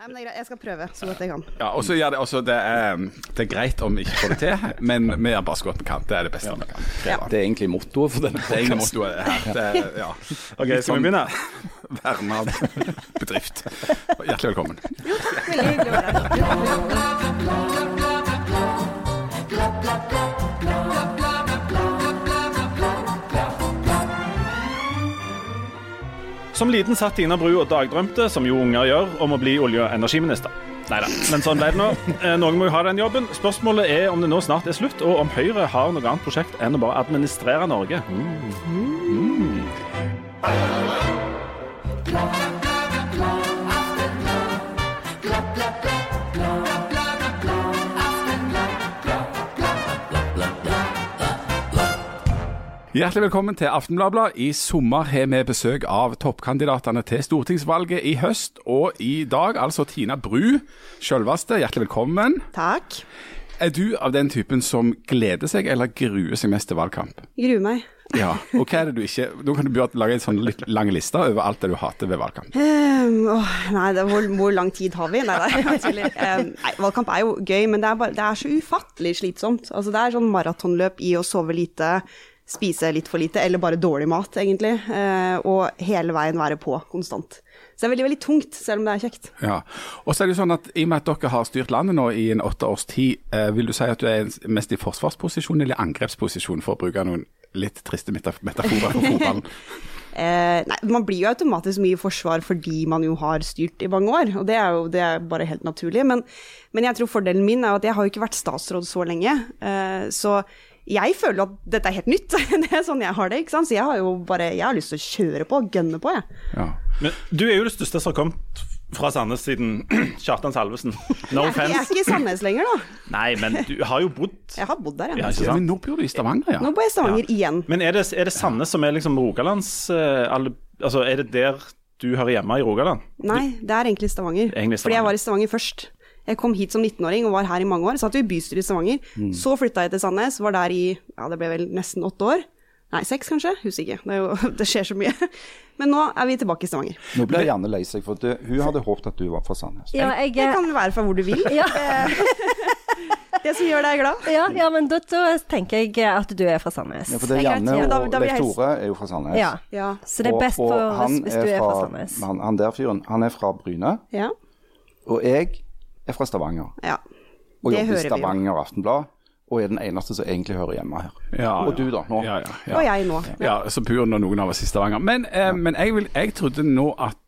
Nei, men det er greit. Jeg skal prøve så godt jeg kan. Ja, og så gjør det, også, det, er, det er greit om vi ikke får det til, men vi gjør bare så godt vi kan. Det er det beste vi kan Ja. Det er egentlig mottoet for denne Det er egentlig mottoet her. Det er, ja. Ok, Skal vi begynne? Verna bedrift. Hjertelig velkommen. Veldig hyggelig å være her. Som liten satt Tina Bru og dagdrømte, som jo unger gjør, om å bli olje- og energiminister. Neida, men sånn ble det nå. Eh, Noen må jo ha den jobben. Spørsmålet er om det nå snart er slutt, og om Høyre har noe annet prosjekt enn å bare administrere Norge. Mm. Hjertelig velkommen til Aftenbladet. I sommer har vi besøk av toppkandidatene til stortingsvalget i høst. Og i dag altså Tina Bru, selveste. Hjertelig velkommen. Takk. Er du av den typen som gleder seg eller gruer seg mest til valgkamp? Gruer meg. Ja, og hva er det du ikke Nå kan du lage en sånn litt lang liste over alt det du hater ved valgkamp. Um, åh, nei, det, hvor, hvor lang tid har vi? Nei, det, tuller. Ehm, nei, valgkamp er jo gøy, men det er, bare, det er så ufattelig slitsomt. Altså, det er sånn maratonløp i å sove lite, spise litt for lite, eller bare dårlig mat, egentlig. Eh, og hele veien være på konstant. Så det er veldig, veldig tungt, selv om det er kjekt. Ja, og så er det jo sånn at I og med at dere har styrt landet nå i en åtte års tid, eh, vil du si at du er mest i forsvarsposisjon eller angrepsposisjon, for å bruke noen litt triste metaforer for fotballen? Eh, nei, man blir jo automatisk mye i forsvar fordi man jo har styrt i mange år, og det er jo det er bare helt naturlig. Men, men jeg tror fordelen min er at jeg har jo ikke vært statsråd så lenge. Eh, så jeg føler at dette er helt nytt. det er sånn jeg har det. ikke sant? Så jeg har jo bare, jeg har lyst til å kjøre på, gønne på, jeg. Ja. Men du er jo det største som har kommet fra Sandnes siden Kjartan Salvesen. No Jeg er ikke i Sandnes lenger, da. Nei, men du har jo bodd Jeg har bodd der, Ja, ikke Ja, sant? men nå bor du i Stavanger, ja. Nå bor jeg i Stavanger igjen. Men er det, er det Sandnes som er liksom Rogalands eh, Altså, er det der du hører hjemme i Rogaland? Nei, det er egentlig Stavanger. Egentlig Fordi jeg var i Stavanger først. Jeg kom hit som 19-åring og var her i mange år. Satt jo i bystyret i Stavanger. Mm. Så flytta jeg til Sandnes, var der i ja, det ble vel nesten åtte år. Nei, seks kanskje? Husker ikke. Det, er jo, det skjer så mye. Men nå er vi tilbake i Stavanger. Nå ble Janne lei seg, for det, hun hadde håpet at du var fra Sandnes. Ja, jeg, Det kan være fra hvor du vil. ja, Det som gjør deg glad. ja, ja, men da, da tenker jeg at du er fra Sandnes. Ja, for det er Janne da- og da Leif Tore er jo fra Sandnes. Ja. Ja. Så det er best Og- og for oss hvis, du er fra Sandnes. Han, han der fyren, han er fra Bryne, ja. og jeg er fra Stavanger. ja. Og Det jobber i. Stavanger Aftenblad, og er den eneste som egentlig hører hjemme her. Ja, Og du da, nå. Ja, ja, ja. Og jeg nå. Ja, så bor nå noen av oss i Stavanger. Men, eh, men jeg, vil, jeg trodde nå at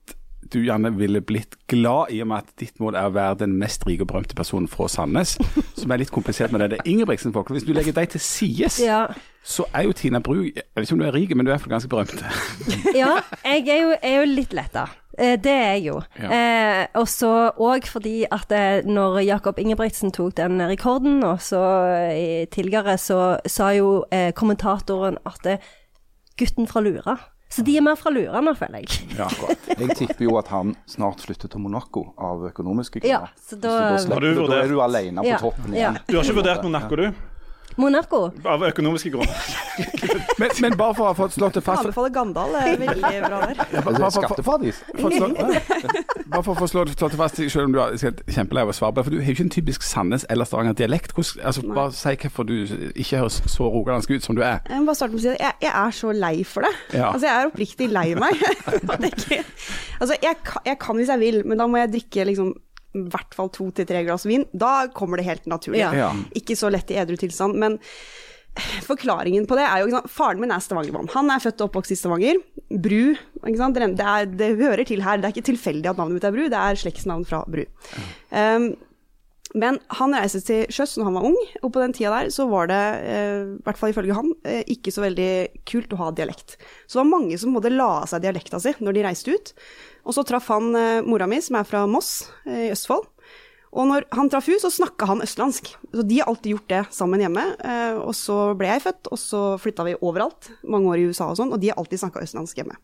du gjerne ville blitt glad i og med at ditt mål er å være den mest rike og berømte personen fra Sandnes. Som er litt komplisert med det. Det er Ingebrigtsen-folk. Hvis du legger deg til sides, Ja. så er jo Tina Bru Jeg vet ikke om du er rik, men du er iallfall ganske berømt. ja, jeg er jo, er jo litt letta. Eh, Det er jeg jo. Ja. Eh, og så òg fordi at eh, når Jakob Ingebrigtsen tok den rekorden, og så eh, tidligere, så sa jo kommentatoren at gutten fra Lura. Så de er mer fra lurene, føler jeg. Ja, Jeg tipper jo at han snart flytter til Monaco av økonomiske Ja, så da- så da, Har du slipper, da vurdert- er du alene på Ja, toppen ja. igjen. Du har ikke vurdert Monaco, du? Monaco. Av økonomiske grunner. men, men bare for å ha fått slått det fast anbefaler Gandal. Det er veldig bra der. Er det bare Skatteparadis? Bare for å få slått slått det fast, selv om du er kjempelei av å svare på det, for du har jo ikke en typisk Sandnes- eller Stavanger-dialekt. Altså, bare si hvorfor du ikke høres så rogalandsk ut som du er. Jeg må bare starte med å si at jeg, jeg er så lei for det. Ja. Altså, jeg er oppriktig lei meg. Altså, jeg, jeg kan hvis jeg vil, men da må jeg drikke liksom i hvert fall to til tre glass vin. Da kommer det helt naturlig. Ja. Ja. Ikke så lett i edru tilstand. Men forklaringen på det er jo ikke sant? Faren min er stavangermann. Han er født og oppvokst i Stavanger. Bru. Ikke sant? Det, er, det hører til her. Det er ikke tilfeldig at navnet mitt er Bru, det er slektsnavn fra Bru. Um, men han reiste til sjøs når han var ung, og på den tida der så var det, eh, i hvert fall ifølge han, eh, ikke så veldig kult å ha dialekt. Så det var mange som både la av seg dialekta si når de reiste ut. Og så traff han eh, mora mi, som er fra Moss i Østfold. Og når han traff henne, så snakka han østlandsk. Så de har alltid gjort det sammen hjemme. Eh, og så ble jeg født, og så flytta vi overalt, mange år i USA og sånn, og de har alltid snakka østlandsk hjemme.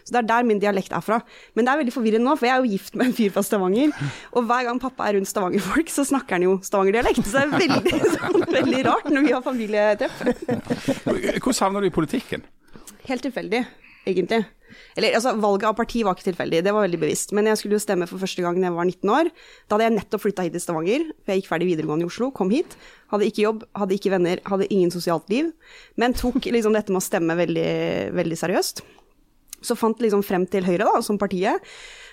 Så det er der min dialekt er fra. Men det er veldig forvirrende nå, for jeg er jo gift med en fyr fra Stavanger. Og hver gang pappa er rundt Stavanger-folk, så snakker han jo Stavanger-dialekt. Så det er veldig, sånn, veldig rart når vi har familietreff. Hvor savner du i politikken? Helt tilfeldig, egentlig. Eller altså, valget av parti var ikke tilfeldig, det var veldig bevisst. Men jeg skulle jo stemme for første gang da jeg var 19 år. Da hadde jeg nettopp flytta hit til Stavanger, for jeg gikk ferdig videregående i Oslo, kom hit. Hadde ikke jobb, hadde ikke venner, hadde ingen sosialt liv. Men tok liksom dette med å stemme veldig, veldig seriøst. Så fant liksom frem til Høyre, da, som partiet.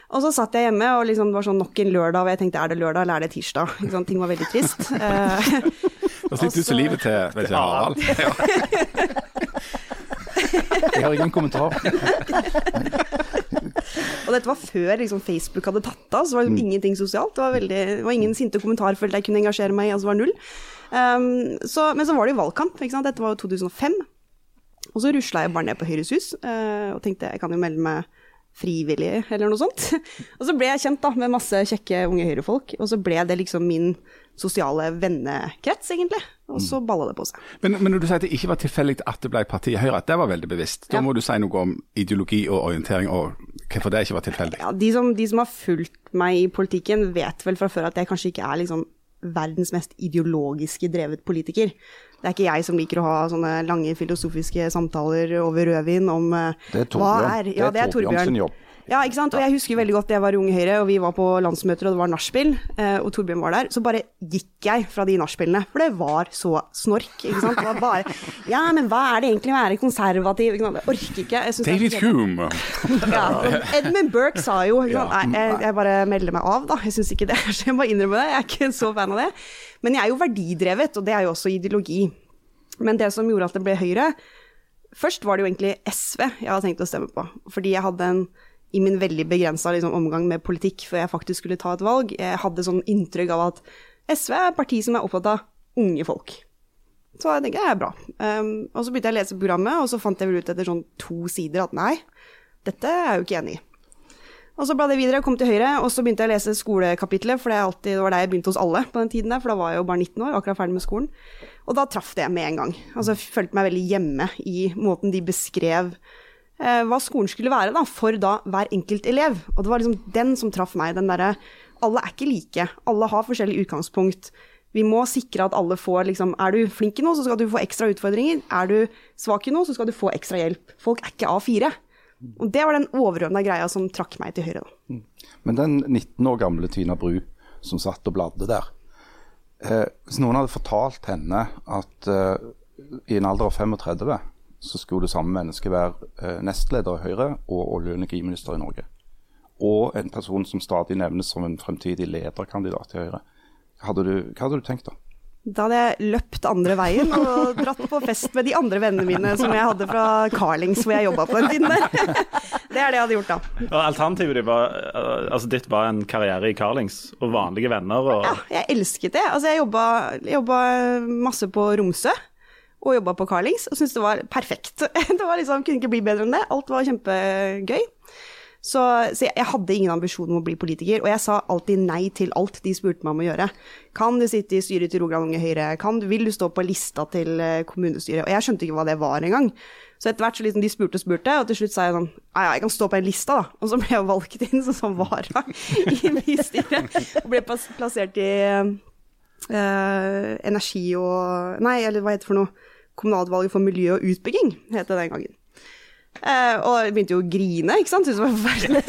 Og så satt jeg hjemme, og liksom det var sånn nok en lørdag, og jeg tenkte er det lørdag eller er det tirsdag? Sant? Ting var veldig trist. Eh, Da sitter du så livet til Harald. Ja. Jeg har ingen kommentar. Og dette var før liksom, Facebook hadde tatt av, så var det liksom ingenting sosialt. Det var, veldig, det var ingen sinte kommentarfelt jeg kunne engasjere meg i, altså var null. Um, så, men så var det jo valgkamp, dette var jo 2005. Og så rusla jeg bare ned på Høyres hus uh, og tenkte jeg kan jo melde meg frivillig, eller noe sånt. Og så ble jeg kjent da med masse kjekke unge Høyre-folk, og så ble det liksom min sosiale vennekrets, egentlig. Og så balla det på seg. Men, men når du sier at det ikke var tilfeldig at det ble partiet Høyre, at det var veldig bevisst, da Ja. må du si noe om ideologi og orientering, og hvorfor det ikke var tilfeldig. Ja, de som, de som har fulgt meg i politikken, vet vel fra før at jeg kanskje ikke er liksom verdens mest ideologiske drevet politiker. Det er ikke jeg som liker å ha sånne lange filosofiske samtaler over rødvin om eh, Det er hva Torbjørn. er Ja, det er Torbjørn sin jobb. Ja, ikke sant. Og jeg husker veldig godt jeg var i Unge Høyre, og vi var på landsmøter, og det var nachspiel, eh, og Torbjørn var der. Så bare gikk jeg fra de nachspielene, for det var så snork, ikke sant. Det var bare Ja, men hva er det egentlig å være konservativ? Ikke sant? Jeg orker ikke. Jeg synes David. Hume. Ja, Edmund Burke sa jo? Ja. Nei, jeg, jeg bare melder meg av, da. Jeg syns ikke det. Så jeg må innrømme det. Jeg er ikke så fan av det. Men jeg er jo verdidrevet, og det er jo også ideologi. Men det som gjorde at det ble Høyre Først var det jo egentlig SV jeg hadde tenkt å stemme på. Fordi jeg hadde en i min veldig begrensa liksom, omgang med politikk før jeg faktisk skulle ta et valg, jeg hadde sånn inntrykk av at SV er et parti som er opptatt av unge folk. Så jeg tenker det er bra. Um, og så begynte jeg å lese programmet, og så fant jeg vel ut etter sånn to sider at nei, dette er jeg jo ikke enig i. Og så ble det videre, kom til Høyre, og så begynte jeg å lese skolekapitlet, for det, alltid, det var der jeg begynte hos alle på den tiden der, for da var jeg jo bare 19 år, akkurat ferdig med skolen. Og da traff det med en gang. Altså jeg følte meg veldig hjemme i måten de beskrev hva skolen skulle være da, for da hver enkelt elev. Og det var liksom den som traff meg, den derre alle er ikke like, alle har forskjellig utgangspunkt. Vi må sikre at alle får liksom Er du flink i noe, så skal du få ekstra utfordringer. Er du svak i noe, så skal du få ekstra hjelp. Folk er ikke A4. Og det var den overordna greia som trakk meg til høyre, da. Men den 19 år gamle Tina Bru som satt og bladde der eh, Hvis noen hadde fortalt henne at eh, i en alder av 35 så skulle det samme mennesket være eh, nestleder i Høyre og olje- og energiminister i Norge, og en person som stadig nevnes som en fremtidig lederkandidat i Høyre, hadde du, hva hadde du tenkt da? Da hadde jeg løpt andre veien og dratt på fest med de andre vennene mine som jeg hadde fra Carlings, hvor jeg jobba på en tiden der. Det er det jeg hadde gjort da. Og alternativet ditt var, altså ditt var en karriere i Carlings og vanlige venner. Og, Ja, jeg elsket det. Altså, jeg jobba, jeg jobba masse på Romsø. Og jobba på Carlings og syntes det var perfekt. Det var liksom, kunne ikke bli bedre enn det. Alt var kjempegøy. Så, så jeg, jeg hadde ingen ambisjon om å bli politiker, og jeg sa alltid nei til alt de spurte meg om å gjøre. Kan du sitte i styret til Rogaland Unge Høyre? Kan vil du stå på lista til eh, kommunestyret? Og jeg skjønte ikke hva det var engang. Så etter hvert så liksom de spurte og spurte, og til slutt sa jeg sånn Ja, ja, jeg kan stå på en lista, da. Og så ble jeg valgt inn som sånn vara i bystyret. Og ble plassert i eh, energi og Nei, eller hva heter det for noe? Kommunalutvalget for miljø og utbygging, het det den gangen. Eh, og jeg begynte jo å grine, ikke sant. Syntes det var forferdelig.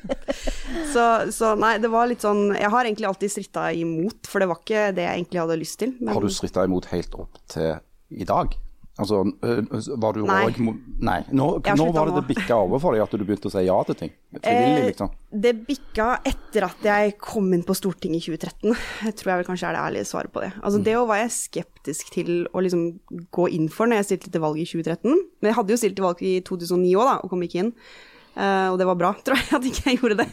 så, så nei, det var litt sånn Jeg har egentlig alltid stritta imot, for det var ikke det jeg egentlig hadde lyst til. Men Har du stritta imot helt opp til i dag? Altså, øh, var du Nei. òg Nei. Nå, nå sluttet var det det bikka over for deg at du begynte å si ja til ting? Frivillig, Eh, liksom? Det bikka etter at jeg kom inn på Stortinget i 2013. Jeg tror jeg vel kanskje er det ærlige svaret på det. Altså Det var jeg skeptisk til å liksom gå inn for når jeg stilte til valg i 2013. Men jeg hadde jo stilt til valg i 2009 òg, da, og kom ikke inn. Uh, og det var bra, tror jeg, at ikke jeg gjorde det.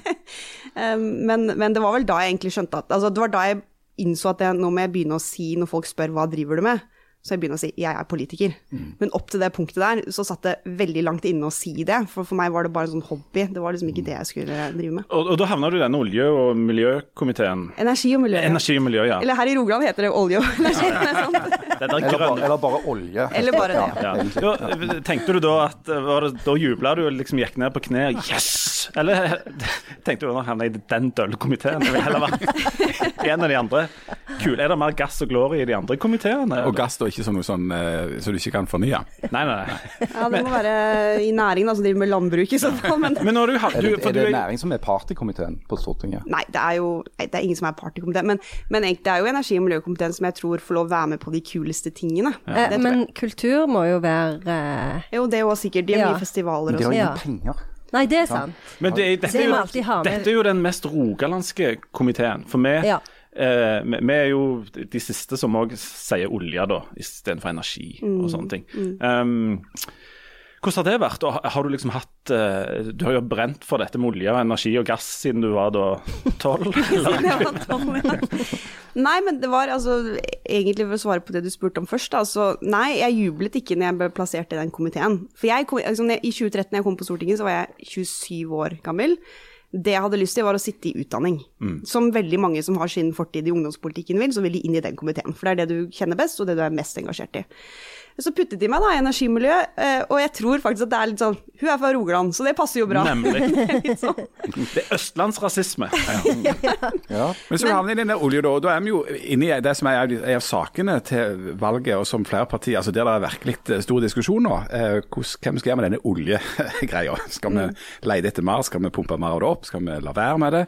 Eh, men, men det var vel da jeg egentlig skjønte at Altså det var da jeg innså at jeg, nå må jeg begynne å si når folk spør hva driver du med, så jeg begynner å si jeg er politiker. Men opp til det punktet der så satt det veldig langt inne å si det. For for meg var det bare en sånn hobby. Det var liksom ikke det jeg skulle drive med. og, og da havna du i den olje- og miljøkomiteen. Energi og miljø. Energi og miljø, ja. Eller her i Rogaland heter det olje og energi. Ja, ja. sant. Eller, bare, eller bare olje? Eller bare det, ja. ja. Tenkte du da at var det, Da jubla du og liksom gikk ned på kne? Yes! Eller tenkte du nå havner jeg i den dølle komiteen? Jeg vil heller være en av de andre. Kul. Er det mer gass og glory i de andre komiteene? Og gass da ikke som noe sånn uh, så du ikke kan fornye. Nei, nei, nei. Ja, det må være i næringen, altså driver med landbruk i så fall. Men Men når du har Er det, er det er, næring som er partykomiteen på Stortinget? nei, det er jo det er ingen som er partykomiteen. Men, men det er jo energi- og miljøkomiteen som jeg tror får lov å være med på de kuleste tingene. Eh, men kultur må jo være eh, Jo, det er jo sikkert. De har Ja. mye festivaler Men sånn. de har ingen penger. Nei, det er sant. men det, dette, Det er jo, dette er jo den mest rogalandske komiteen. For vi, Ja. Eh, vi, vi er jo de siste som òg sier olje, da, istedenfor energi Mm. og sånne ting. Um, hvordan har det vært? Og har- du liksom hatt eh, Du har jo brent for dette med olje, og energi og gass siden du var da tolv? ja. Nei, men det var altså Egentlig for å svare på det du spurte om først, da. Så nei, jeg jublet ikke når jeg ble plassert i den komiteen. For jeg kom, altså, I 2013 da jeg kom på Stortinget, så var jeg 27 år gammel. Det jeg hadde lyst til, var å sitte i utdanning. Som veldig mange som har sin fortid i ungdomspolitikken vil, så vil de inn i den komiteen. For det er det du kjenner best, og det du er mest engasjert i. Så puttet de meg da i energimiljø, eh, og jeg tror faktisk at det er litt sånn Hun er fra Rogaland, så det passer jo bra. Nemlig. Litt sånn. Det er østlandsrasisme. Ja. Men så havner vi i den der olje, da. Da er vi jo inne i det som er en av sakene til valget, og som flere partier, altså der det er virkelig eh, stor diskusjon nå. Eh, hvem skal gjøre med denne oljegreia? Skal vi lete etter mer? Skal vi pumpe mer av det opp? Skal vi la være med det?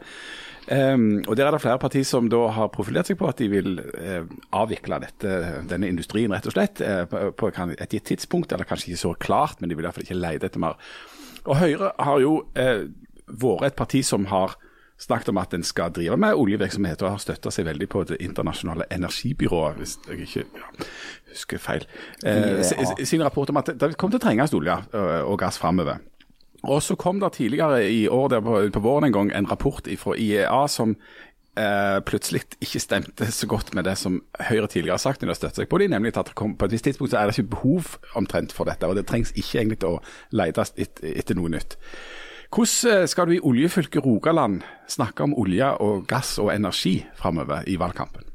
Um, og Der er det flere partier som da har profilert seg på at de vil uh, avvikle dette, denne industrien, rett og slett, uh, på, på et gitt tidspunkt. Eller kanskje ikke så klart, men de vil i hvert fall ikke lete etter mer. Og Høyre har jo uh, vært et parti som har snakket om at en skal drive med oljevirksomhet, og har støtta seg veldig på Det internasjonale energibyrået, hvis jeg ikke ja, husker feil, sin rapport om at det kommer til å trenges olje og gass framover. Og så kom det tidligere i år, der på, på våren en gang, en rapport fra IEA som eh, plutselig ikke stemte så godt med det som Høyre tidligere har sagt når de støttet seg på det, nemlig at kom, på et visst tidspunkt så er det ikke behov omtrent for dette, og det trengs ikke egentlig å letes et, etter noe nytt. Hvordan eh, skal du i oljefylket Rogaland snakke om olje og gass og energi framover i valgkampen?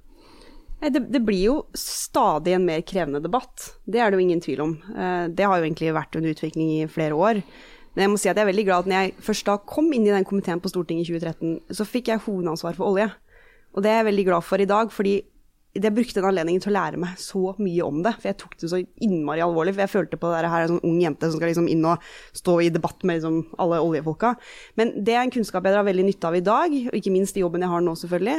Det, det blir jo stadig en mer krevende debatt. Det er det jo ingen tvil om. Eh, Det har jo egentlig vært en utvikling i flere år. Men jeg må si at jeg er veldig glad at når jeg først da kom inn i den komiteen på Stortinget i 2013, så fikk jeg hovedansvar for olje. Og det er jeg veldig glad for i dag, fordi jeg brukte den anledningen til å lære meg så mye om det. For jeg tok det så innmari alvorlig. For jeg følte på det her, er en sånn ung jente som skal liksom inn og stå i debatt med liksom alle oljefolka. Men det er en kunnskap jeg har veldig nytte av i dag, og ikke minst i jobben jeg har nå, selvfølgelig.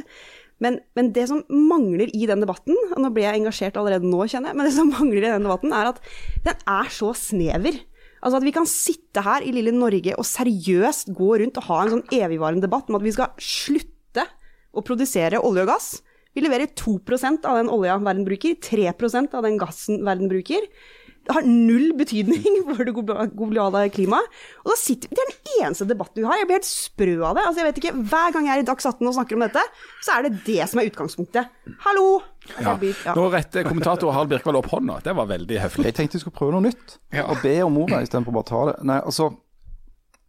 Men, men det som mangler i den debatten, og nå blir jeg engasjert allerede nå, kjenner jeg, men det som mangler i den debatten, er at den er så snever. Altså at vi kan sitte her i lille Norge og seriøst gå rundt og ha en sånn evigvarende debatt om at vi skal slutte å produsere olje og gass. Vi leverer 2% av den olja verden bruker, 3% av den gassen verden bruker. Har null betydning for det globa- globale klimaet. Og da sitter, Det er den eneste debatten vi har. Jeg blir helt sprø av det. Altså jeg vet ikke, Hver gang jeg er i Dags 18 og snakker om dette, så er det det som er utgangspunktet. Hallo! Ja. blir- ja. Nå retter kommentator Harald Birkvold opp hånda. Det var veldig høflig. Jeg tenkte jeg skulle prøve noe nytt, og be om ordet istedenfor bare å ta det. Nei, altså,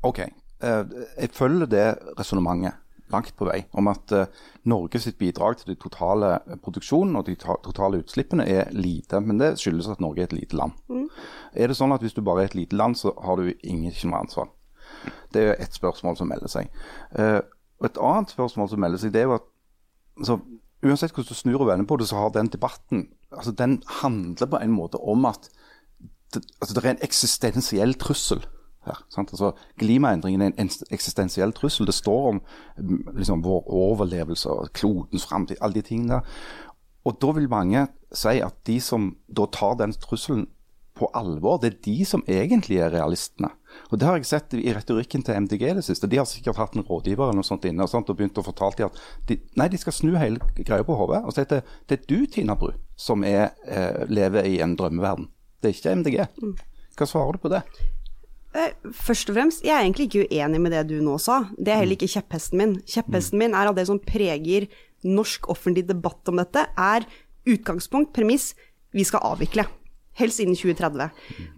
OK. Eh, Jeg følger det resonnementet langt på vei om at eh, Norge sitt bidrag til den totale produksjonen og de totale utslippene er lite. Men det skyldes at Norge er et lite land. Er det sånn at hvis du bare er et lite land, så har du ingen ikke noe ansvar? Det er ett spørsmål som melder seg. Eh, Et annet spørsmål som melder seg, det er jo at altså, uansett hvordan du snur og vender på det, så har den debatten altså den handler på en måte om at det, altså, det er en eksistensiell trussel her. Sant? Altså, klimaendringen er en eksistensiell trussel. Det står om mm, liksom, vår overlevelse og klodens framtid, alle de tingene der. Og da vil mange si at de som da tar den trusselen på alvor, det er de som egentlig er realistene. Og Det har jeg sett i retorikken til MDG det siste. De har sikkert hatt en rådgiver eller noe sånt inne og, sånt, og begynt å fortelle dem at de, nei, de skal snu hele greia på hodet. Og si at det, det er du, Tina Bru, som er, eh, lever i en drømmeverden. Det er ikke MDG. Hva svarer du på det? Eh, Først og fremst, jeg er egentlig ikke uenig med det du nå sa. Det er heller ikke kjepphesten min. Kjepphesten min er at det som preger norsk offentlig debatt om dette, er utgangspunkt, premiss, vi skal avvikle. Helst innen 2030.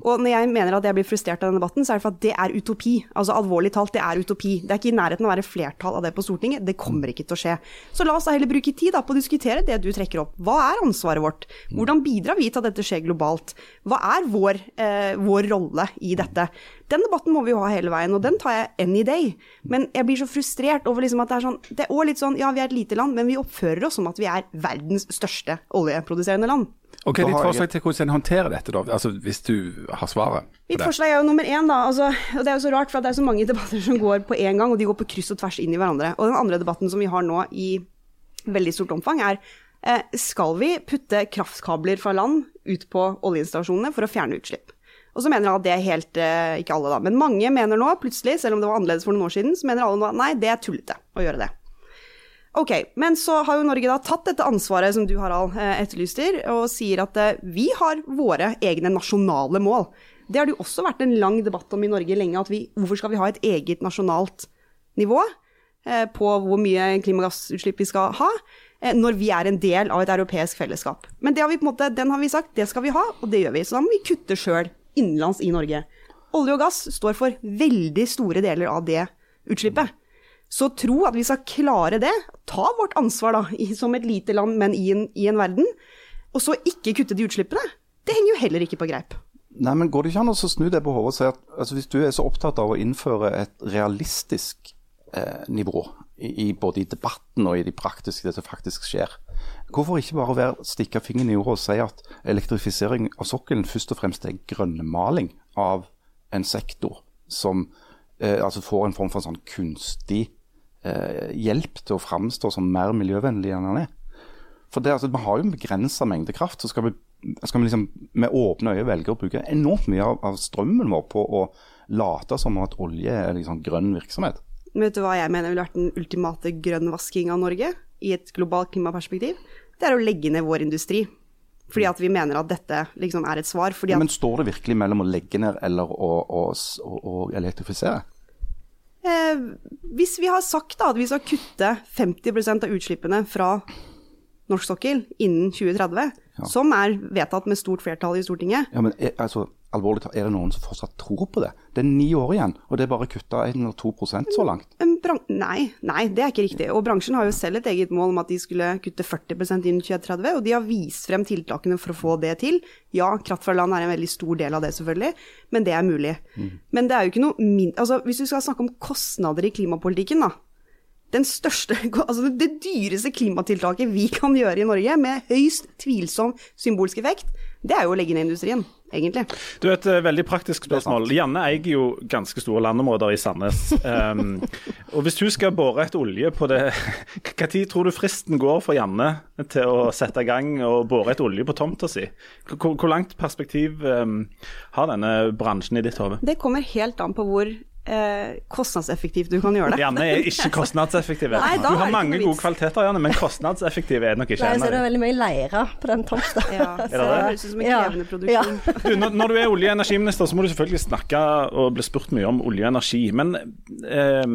Og når jeg mener at jeg blir frustrert av denne debatten, så er det for at det er utopi. Altså alvorlig talt, det er utopi. Det er ikke i nærheten av å være flertall av det på Stortinget. Det kommer ikke til å skje. Så la oss da heller bruke tid da, på å diskutere det du trekker opp. Hva er ansvaret vårt? Hvordan bidrar vi til at dette skjer globalt? Hva er vår, eh, vår rolle i dette? Den debatten må vi jo ha hele veien, og den tar jeg any day. Men jeg blir så frustrert over liksom at det er sånn Det er også litt sånn, ja vi er et lite land, men vi oppfører oss som at vi er verdens største oljeproduserende land. Ok, Ditt forslag til hvordan en håndterer dette, da, altså hvis du har svaret? Mitt forslag er jo nummer én, da. Altså, og det er jo så rart, for det er så mange debatter som går på én gang, og de går på kryss og tvers inn i hverandre. Og den andre debatten som vi har nå i veldig stort omfang, er eh, skal vi putte kraftkabler fra land ut på oljeinstallasjonene for å fjerne utslipp? Og så mener alle at det er helt eh, Ikke alle, da, men mange mener nå plutselig, selv om det var annerledes for noen år siden, så mener alle nå at nei, det er tullete å gjøre det. Ok, men så har jo Norge da tatt dette ansvaret som du Harald eh, etterlyser, og sier at eh, vi har våre egne nasjonale mål. Det har det jo også vært en lang debatt om i Norge lenge, at vi, hvorfor skal vi ha et eget nasjonalt nivå eh, på hvor mye klimagassutslipp vi skal ha, når vi er en del av et europeisk fellesskap. Men det har vi på en måte, den har vi sagt, det skal vi ha, og det gjør vi. Så da må vi kutte sjøl innenlands i Norge. Olje og gass står for veldig store deler av det utslippet. Så tro at vi skal klare det, ta vårt ansvar da, som et lite land, men i en, i en verden, og så ikke kutte de utslippene, det henger jo heller ikke på greip. Nei, men Går det ikke an å snu det på hodet og si at altså, hvis du er så opptatt av å innføre et realistisk eh, nivå, i, i, både i debatten og i de praktiske, det som faktisk skjer, hvorfor ikke bare være, stikke fingeren i jorda og si at elektrifisering av sokkelen først og fremst er grønnmaling av en sektor som eh, altså får en form for en sånn kunstig eh, hjelp til å framstå som mer miljøvennlig enn den er? For det, altså, Vi har jo en begrensa mengde kraft. så skal vi, skal vi liksom med åpne øyne velge å bruke enormt mye av, av strømmen vår på å late som at olje er liksom grønn virksomhet. Men vet du hva jeg mener ville vært den ultimate grønnvasking av Norge i et globalt klimaperspektiv? Det er å legge ned vår industri. Fordi at vi mener at dette liksom er et svar. At Men står det virkelig mellom å legge ned eller å, å, å, å elektrifisere? Eh, hvis vi har sagt da, at vi skal kutte 50% av utslippene fra norsk sokkel innen 2030, som er vedtatt med stort flertall i Stortinget, Ja, men er, altså, alvorlig talt, er det noen som fortsatt tror på det? Det er ni år igjen, og det er bare kutta 1 eller 2 så langt. Nei, nei, det er ikke riktig. Og bransjen har jo selv et eget mål om at de skulle kutte 40% innen 2030, og de har vist frem tiltakene for å få det til. Ja, kraft fra land er en veldig stor del av det, selvfølgelig, men det er mulig. Men det er jo ikke noe min... Altså, hvis du skal snakke om kostnader i klimapolitikken, da. Den største, altså det dyreste klimatiltaket vi kan gjøre i Norge, med høyst tvilsom symbolsk effekt, det er jo å legge ned industrien, egentlig. Du, Et eh, veldig praktisk spørsmål. Janne eier jo ganske store landområder i Sandnes. Um, og Hvis hun skal bore et olje på det, når tror du fristen går for Janne til å sette i gang og bore et olje på tomta si? Hvor, hvor langt perspektiv um, har denne bransjen i ditt hode? Det kommer helt an på hvor eh, kostnadseffektivt du kan gjøre det. Janne er ikke kostnadseffektiv. Nei, Du har mange gode vits. kvaliteter, Janne, men kostnadseffektiv er det nok ikke. Nei, så er det veldig mye leire på den tomta. Ja, så det høres ut som en Ja. krevende produksjon. Du, når, når du er olje- og energiminister, så må du selvfølgelig snakke og bli spurt mye om olje og energi. Men eh,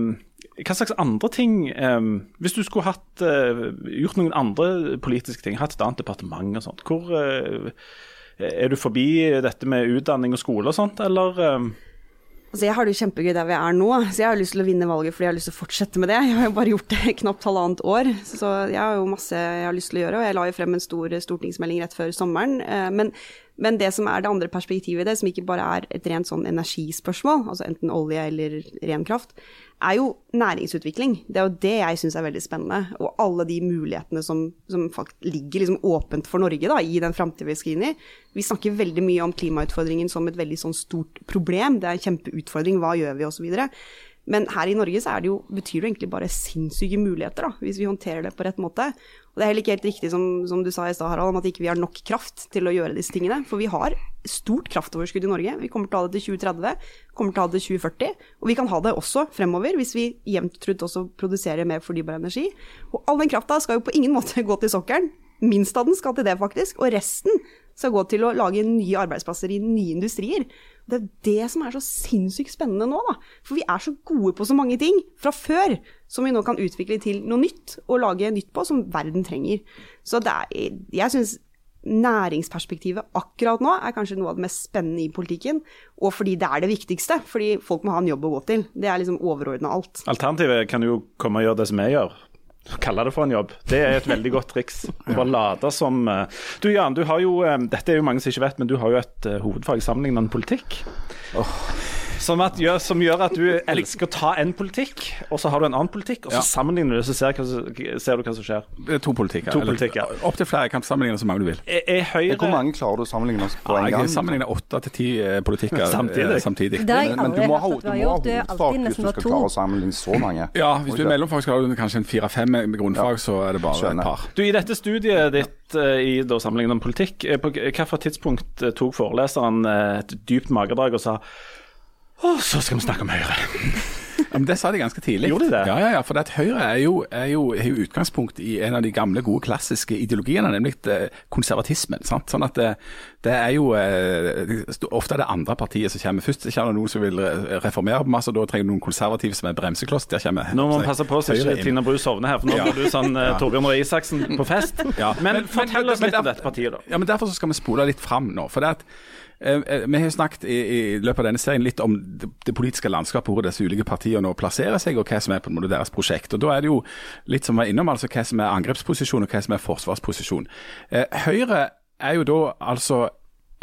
hva slags andre ting eh, Hvis du skulle hatt, eh, gjort noen andre politiske ting, hatt et annet departement og sånt, hvor eh, Er du forbi dette med utdanning og skole og sånt, eller ehm, Altså, jeg har det jo kjempegøy der vi er nå, så jeg har lyst til å vinne valget fordi jeg har lyst til å fortsette med det. Jeg har jo bare gjort det knapt halvannet år, så jeg har jo masse jeg har lyst til å gjøre. Og jeg la jo frem en stor stortingsmelding rett før sommeren. eh, Men, men det som er det andre perspektivet i det, som ikke bare er et rent sånn energispørsmål, altså enten olje eller ren kraft, er jo næringsutvikling. Det er jo det jeg syns er veldig spennende. Og alle de mulighetene som, som ligger liksom åpent for Norge da, i den framtida vi skal inn i. Vi snakker veldig mye om klimautfordringen som et veldig sånn stort problem. Det er en kjempeutfordring, hva gjør vi, osv. Men her i Norge så det jo, betyr det egentlig bare sinnssyke muligheter, da, hvis vi håndterer det på rett måte. Og det er heller ikke helt riktig som, som du sa i stad, Harald, om at ikke vi har nok kraft til å gjøre disse tingene. For vi har stort kraftoverskudd i Norge. Vi kommer til å ha det til 2030, kommer til å ha det til 2040. Og vi kan ha det også fremover, hvis vi jevnt trutt også produserer mer fornybar energi. Og all den krafta skal jo på ingen måte gå til sokkelen. Minst av den skal til det, faktisk. Og resten skal gå til å lage nye arbeidsplasser i nye industrier. Det er det som er så sinnssykt spennende nå, da. For vi er så gode på så mange ting fra før som vi nå kan utvikle til noe nytt og lage nytt på som verden trenger. Så er, jeg syns næringsperspektivet akkurat nå er kanskje noe av det mest spennende i politikken, og fordi det er det viktigste. Fordi folk må ha en jobb å gå til. Det er liksom overordna alt. Alternativet kan jo komme og gjøre det som jeg gjør. Kalle det for en jobb. Det er et veldig godt triks. Bare late som eh, Du Jan, du har jo eh, Dette er jo mange som ikke vet, men du har jo et hovedfag sammenlignet med politikk. Som, at, som, gjør, at du elsker å ta en politikk, og så har du en annen politikk, og så ja. sammenligner du, så ser, ser, du hva som skjer. Det er to politikker. To politikk, ja. Opptil flere. Kan sammenligne så mange du vil. Er, er høyre... Hvor mange klarer du å sammenligne på en gang? Jeg kan sammenligne åtte til ti eh, politikker samtidig. samtidig. Men, men, du må ha, du må ha hovedfag hvis du skal klare å sammenligne så mange. Ja, hvis du er mellomfag, skal du kanskje en fire-fem med grunnfag, så er det bare Skjønner. et par. Du, I dette studiet ditt uh, i da sammenlignet om politikk, på hvilket tidspunkt tok foreleseren et dypt magedrag og sa og så skal vi snakke om Høyre. Ja, men Det sa de ganske tidlig. Gjorde de det? Ja, ja, ja for Høyre er jo, er, jo, er jo, utgangspunkt i en av de gamle, gode, klassiske ideologiene, nemlig eh, konservatismen. Sant? Sånn at det, det, er jo eh, Ofte er det andre partiet som kommer. Først det noen som vil reformere på masse, og da trenger du noen konservative som er bremsekloss. Der kommer Nå må man passe på så ikke Tina Bru sovner her, for nå ja. blir du sånn uh, Torbjørn Røe Isaksen på fest. Ja. Men, men fortell oss litt om dette partiet, da. Ja, men Derfor så skal vi spole litt fram nå. for det at Eh, eh, vi har snakket i, i, løpet av denne serien litt om det, det politiske landskapet, hvor disse ulike partiene plasserer seg, og hva som er på en måte deres prosjekt. Og Da er det jo litt som vi var innom, altså hva som er angrepsposisjon, og hva som er forsvarsposisjon. Eh, Høyre er jo da altså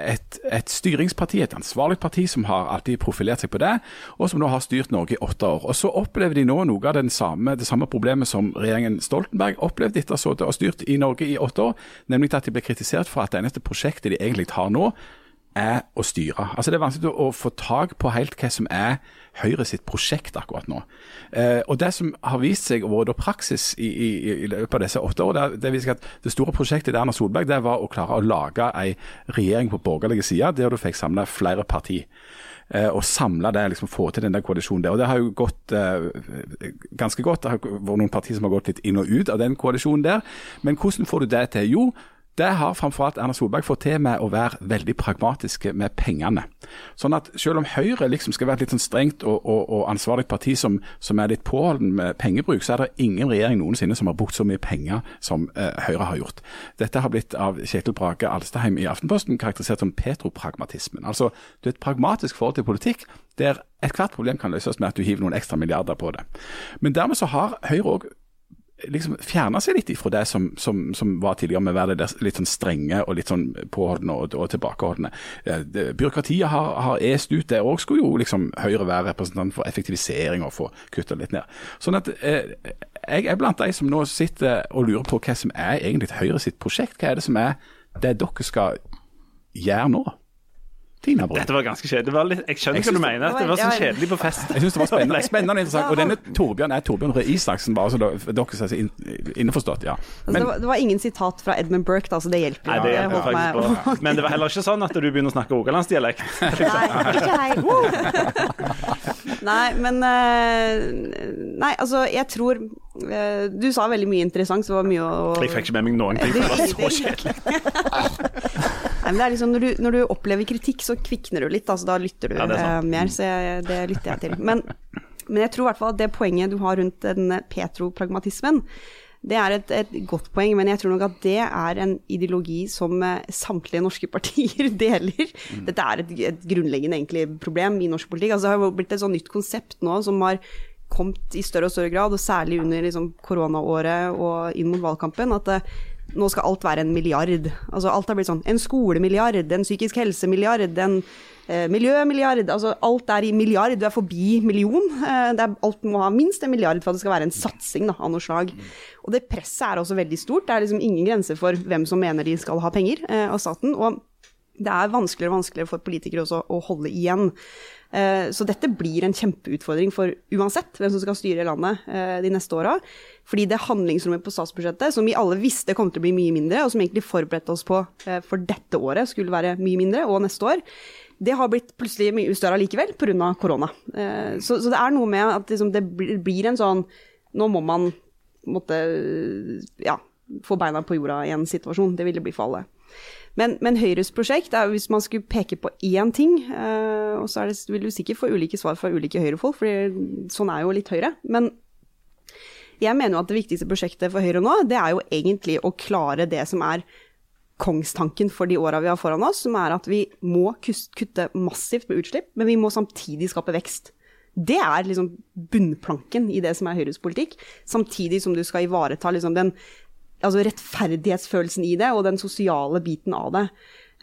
et, et, styringsparti, et ansvarlig parti som har alltid profilert seg på det, og som nå har styrt Norge i åtte år. Og Så opplever de nå noe av samme, det samme problemet som regjeringen Stoltenberg opplevde etter å ha styrt i Norge i åtte år, nemlig at de ble kritisert for at det eneste prosjektet de egentlig har nå, er å styre. Altså Det er vanskelig å få tak på helt hva som er Høyre sitt prosjekt akkurat nå. Eh, og Det som har vist seg å være praksis i, i, i, løpet av disse åtte år, det, det viser at det store prosjektet til Erna Solberg det var å klare å lage en regjering på borgerlig side der du fikk samla flere partier. Eh, og samle det, liksom få til den der koalisjonen der. Og Det har jo gått eh, ganske godt. Det har vært noen partier som har gått litt inn og ut av den koalisjonen der. Men hvordan får du det til? Jo, det har framfor alt Erna Solberg fått til med å være veldig pragmatiske med pengene. Sånn at selv om Høyre liksom skal være et litt sånn strengt og, og, og ansvarlig parti som, som, er litt påholden med pengebruk, så er det ingen regjering noensinne som har brukt så mye penger som eh, Høyre har gjort. Dette har blitt av Kjetil Brage Alstaheim i Aftenposten karakterisert som petropragmatismen. Altså det er et pragmatisk forhold til politikk der ethvert problem kan løses med at du hiver noen ekstra milliarder på det. Men dermed så har Høyre òg liksom fjerna seg litt ifra det som, som, som, var tidligere med å være litt sånn strenge og litt sånn påholdne og, og tilbakeholdne. Byråkratiet har, har est ut. Der òg skulle jo liksom Høyre være representant for effektivisering og få kutta litt ned. Sånn at eh, jeg er blant de som nå sitter og lurer på hva som er egentlig Høyre sitt prosjekt. Hva er det som er det dere skal gjøre nå? Tina Bru. Dette var ganske kjedelig. Var litt, jeg skjønner jeg hva du mener. Det var, det var så kjedelig på fest. Jeg syns det var spennende, spennende og interessant. Og denne Torbjørn er Torbjørn Røe Isaksen, bare så dere er inn, innforstått. ja. Altså, Men, det, var, det, var, ingen sitat fra Edmund Burke, da, så det hjelper. Nei, det hjelper faktisk på. Men det var heller ikke sånn at du begynner å snakke rogalandsdialekt. Nei, ikke hei. Nei, men eh, Nei, altså, jeg tror eh, Du sa veldig mye interessant, så det var mye å Jeg fikk ikke med meg noen ting, det var så kjedelig. Men det er liksom, når du, når du opplever kritikk, så kvikner du litt, altså, da lytter du ja, uh, mer. Så jeg, det lytter jeg til. Men, men jeg tror i hvert fall at det poenget du har rundt den petropragmatismen, det er et, et, godt poeng, men jeg tror nok at det er en ideologi som uh, samtlige norske partier deler. Mm. Dette er et, et grunnleggende egentlig problem i norsk politikk. Altså, det har blitt et sånn nytt konsept nå som har kommet i større og større grad, og særlig under liksom, koronaåret og inn mot valgkampen, at uh, nå skal alt være en milliard. Altså alt har blitt sånn en skolemilliard, en psykisk helsemilliard, en eh, miljømilliard. Altså alt er i milliard, du er forbi million. Eh, er, alt må ha minst en milliard for at det skal være en satsing da, av noe slag. Og det presset er også veldig stort. Det er liksom ingen grenser for hvem som mener de skal ha penger eh, av staten. Og det er vanskeligere og vanskeligere for politikere også å holde igjen. Eh, så dette blir en kjempeutfordring for uansett hvem som skal styre landet eh, de neste åra. Fordi det handlingsrommet på statsbudsjettet, som vi alle visste kom til å bli mye mindre, og som egentlig forberedte oss på eh, for dette året skulle være mye mindre, og neste år, det har blitt plutselig mye større allikevel pga. korona. Så, det er noe med at liksom, det blir en sånn Nå må man måtte, ja, få beina på jorda i en situasjon. Det vil bli for alle. Men, men, Høyres prosjekt er hvis man skulle peke på én ting, uh, og så det, vil du sikkert få ulike svar fra ulike Høyre-folk, for sånn er jo litt Høyre. Men jeg mener jo at det viktigste prosjektet for Høyre nå, det er jo egentlig å klare det som er kongstanken for de åra vi har foran oss, som er at vi må kutte massivt med utslipp, men vi må samtidig skape vekst. Det er liksom bunnplanken i det som er Høyres politikk, samtidig som du skal ivareta liksom den altså rettferdighetsfølelsen i det, og den sosiale biten av det.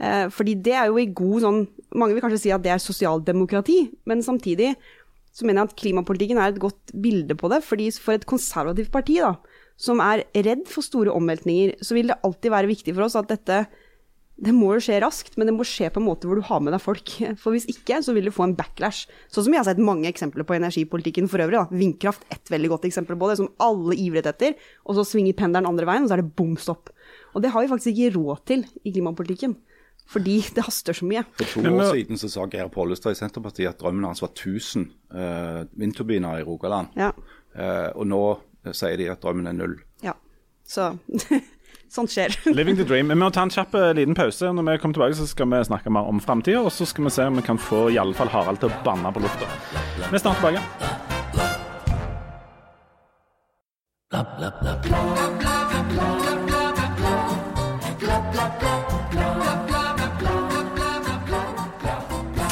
Eh, fordi det er jo i god sånn Mange vil kanskje si at det er sosialdemokrati, men samtidig så mener jeg at klimapolitikken er et godt bilde på det. fordi for et konservativt parti, da, som er redd for store omveltninger, så vil det alltid være viktig for oss at dette det må jo skje raskt, men det må skje på en måte hvor du har med deg folk. For hvis ikke, så vil du få en backlash. Sånn som jeg har sett mange eksempler på energipolitikken for øvrig. Da. Vindkraft, ett veldig godt eksempel på det, som alle ivret etter. Og så svinger pendelen andre veien, og så er det bom stopp. Og det har vi faktisk ikke råd til i klimapolitikken. Fordi det haster så mye. For to år siden så sa Geir Pollestad i Senterpartiet at drømmen hans var 1000 uh, vindturbiner i Rogaland. Ja. Uh, og nå eh, sier de at drømmen er null. ja. Så sånt skjer. Living the dream. Vi må ta en kjapp eh, liten pause. Når vi kommer tilbake, så skal vi snakke mer om framtida. Og så skal vi se om vi kan få i alle fall Harald til å banne på lufta. Vi er snart tilbake.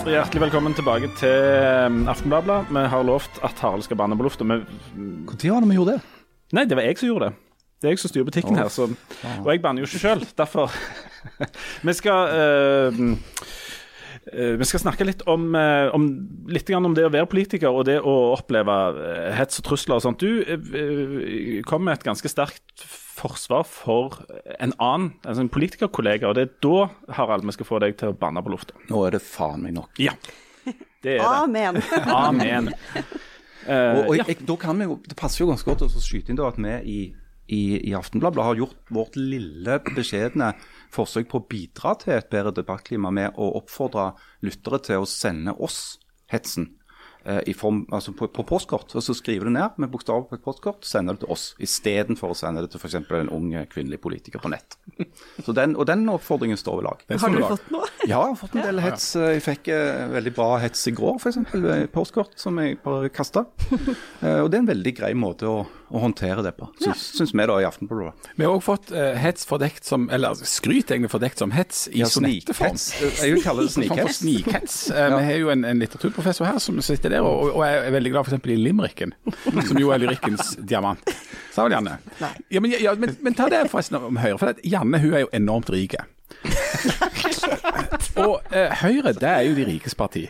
Hjertelig velkommen tilbake til um, Aftenbladet. Vi har lovt at Harald skal banne på lufta. Når var det vi gjorde det? Nei, det var jeg som gjorde det. Det er jeg som styrer butikken her. Så, og jeg banner jo ikke sjøl, derfor Vi skal uh, uh, vi skal snakke litt om, uh, om, litt grann om det å være politiker og det å oppleve hets og trusler og sånt. Du kom med et ganske sterkt forsvar for en annen, altså en politikerkollega, og det er da, Harald, vi skal få deg til å banne på lufta. Nå er det faen meg nok. Ja, det er det. Amen. Amen. Eh, Og, og ja. jeg, da kan vi jo, Det passer jo ganske godt å skyte inn da at vi i, i, i Aftenbladet har gjort vårt lille, beskjedne forsøk på å bidra til et bedre debattklima med å oppfordre lyttere til å sende oss hetsen. Eh, I form, altså på, på postkort, og så skriver du ned med bokstaver på et postkort, sender det til oss, istedenfor å sende det til f.eks. en ung eh, kvinnelig politiker på nett. Så den, og den oppfordringen står ved lag. Har du fått noe? Ja, jeg har fått en del hets. Jeg fikk eh, veldig bra hets i går, f.eks. Postkort som jeg bare kasta. Og det er en veldig grei måte å, å håndtere det på, syns, syns vi da i Aftenbladet. Vi har òg fått eh, hets fordekt som Eller skryt egentlig fordekt som hets i Ja, sonetteform. Jeg vil kalle det snikhets. snikhets. Eh, Vi har jo en, en litteraturprofessor her som sitter der, og, og er veldig glad f.eks. i limericken, som jo er lyrikkens diamant. Sa vel Janne? Ja, men, ja, men, men ta det forresten om Høyre, for at Janne hun er jo enormt rik. og eh, Høyre, det er jo de rikes parti.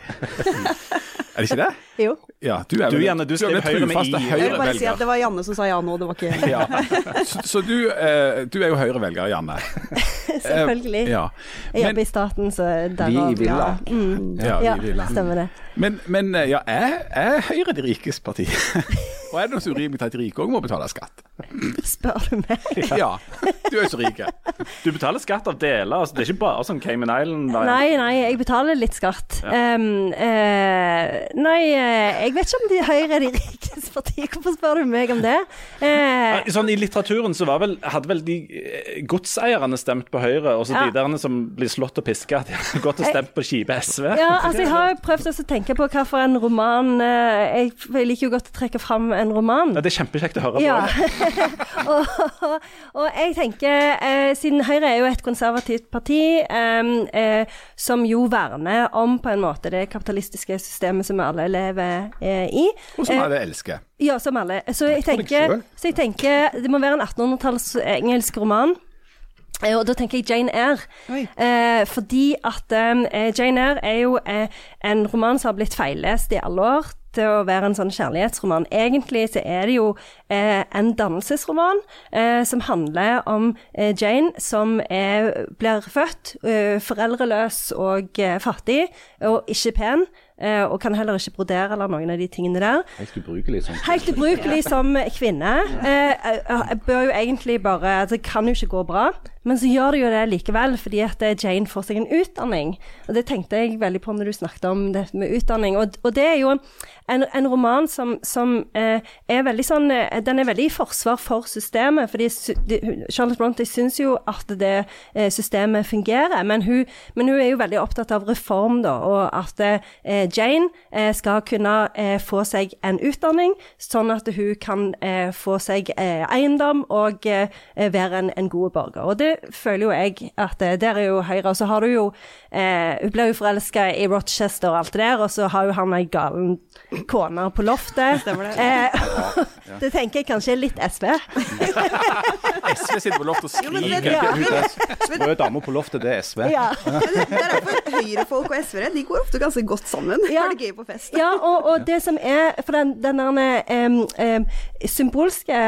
Er det ikke det? Jo. Ja, du er Du, Janne, du er den Høyre med I. Jeg vil bare si at det var Janne som sa ja nå, det var ikke Ja. Så, så du, eh, du er jo Høyre-velger, Janne. Selvfølgelig. Ja. Jeg jobber Men, i staten, så derav Vi i Villa. Ja, mm, ja, ja, vi ja, stemmer det. men, men eh, ja, er, er Høyre de rikes parti? Og er det noe så urimelig at de rike òg må betale skatt? Spør du meg? Ja, du er jo så rik. Du betaler skatt av deler. Altså, det er ikke bare sånn Cayman Island-variant. Nei, nei, jeg betaler litt skatt. Um, uh, nei, eh, jeg vet ikke om de Høyre er de rikeste partiene, Hvorfor spør du meg om det? Uh, Sånn, I litteraturen så var vel, hadde vel de godseierne stemt på Høyre, og så Ja. de der som blir slått og piska, de har gått og stemt på kjipe SV. ja, altså Jeg har jo prøvd også å tenke på hva for en roman Jeg, jeg liker jo godt å trekke fram en roman. Ja, det er kjempekjekt å høre på. Ja. og, og jeg tenker, eh, siden Høyre er jo et konservativt parti eh, som jo verner om på en måte det kapitalistiske systemet som alle lever eh, i. Og som Eh, alle elsker. Ja, som alle. Så jeg tenker, så jeg tenker det må være en 1800-talls engelsk roman. Eh, Og da tenker jeg Jane Eyre. Eh, fordi at eh, Jane Eyre er jo eh, en roman som har blitt feillest i alle år til å være en sånn kjærlighetsroman. Egentlig så er det jo eh, en dannelsesroman eh, som handler om eh, Jane som er, blir født eh, foreldreløs og eh, fattig og ikke pen. eh, og kan heller ikke brodere eller noen av de tingene der. Helt ubrukelig sånn. Helt ubrukelig som kvinne. Bør jo egentlig bare altså, Det kan jo ikke gå bra, men så gjør det jo det likevel, fordi at Jane får seg en utdanning. Og det tenkte jeg veldig på når du snakket om det med utdanning. Og, og det er jo en, en roman som, som eh, er veldig sånn eh, Den er veldig i forsvar for systemet. fordi de, Charlotte Bronte syns jo at det eh, systemet fungerer, men hun, men hun er jo veldig opptatt av reform, da, og at eh, Jane eh, skal kunne eh, få seg en utdanning, sånn at hun kan få seg eiendom og være en, en god borger. Og det føler jo jeg at der er jo Høyre. Og så har du jo Hun ble jo forelska i Rochester og alt det der, og så har jo han ei galen kone på loftet. Stemmer det. Eh, det tenker jeg kanskje er litt SV. SV sitter på loftet og skriker. Ja. Røde dama på loftet, det er SV. Ja. Det er derfor høyrefolk og SV-ere de går ofte ganske godt sammen. Ja. Har det gøy på fest. Ja, og, og det som er For den, den der, um, um, symbolske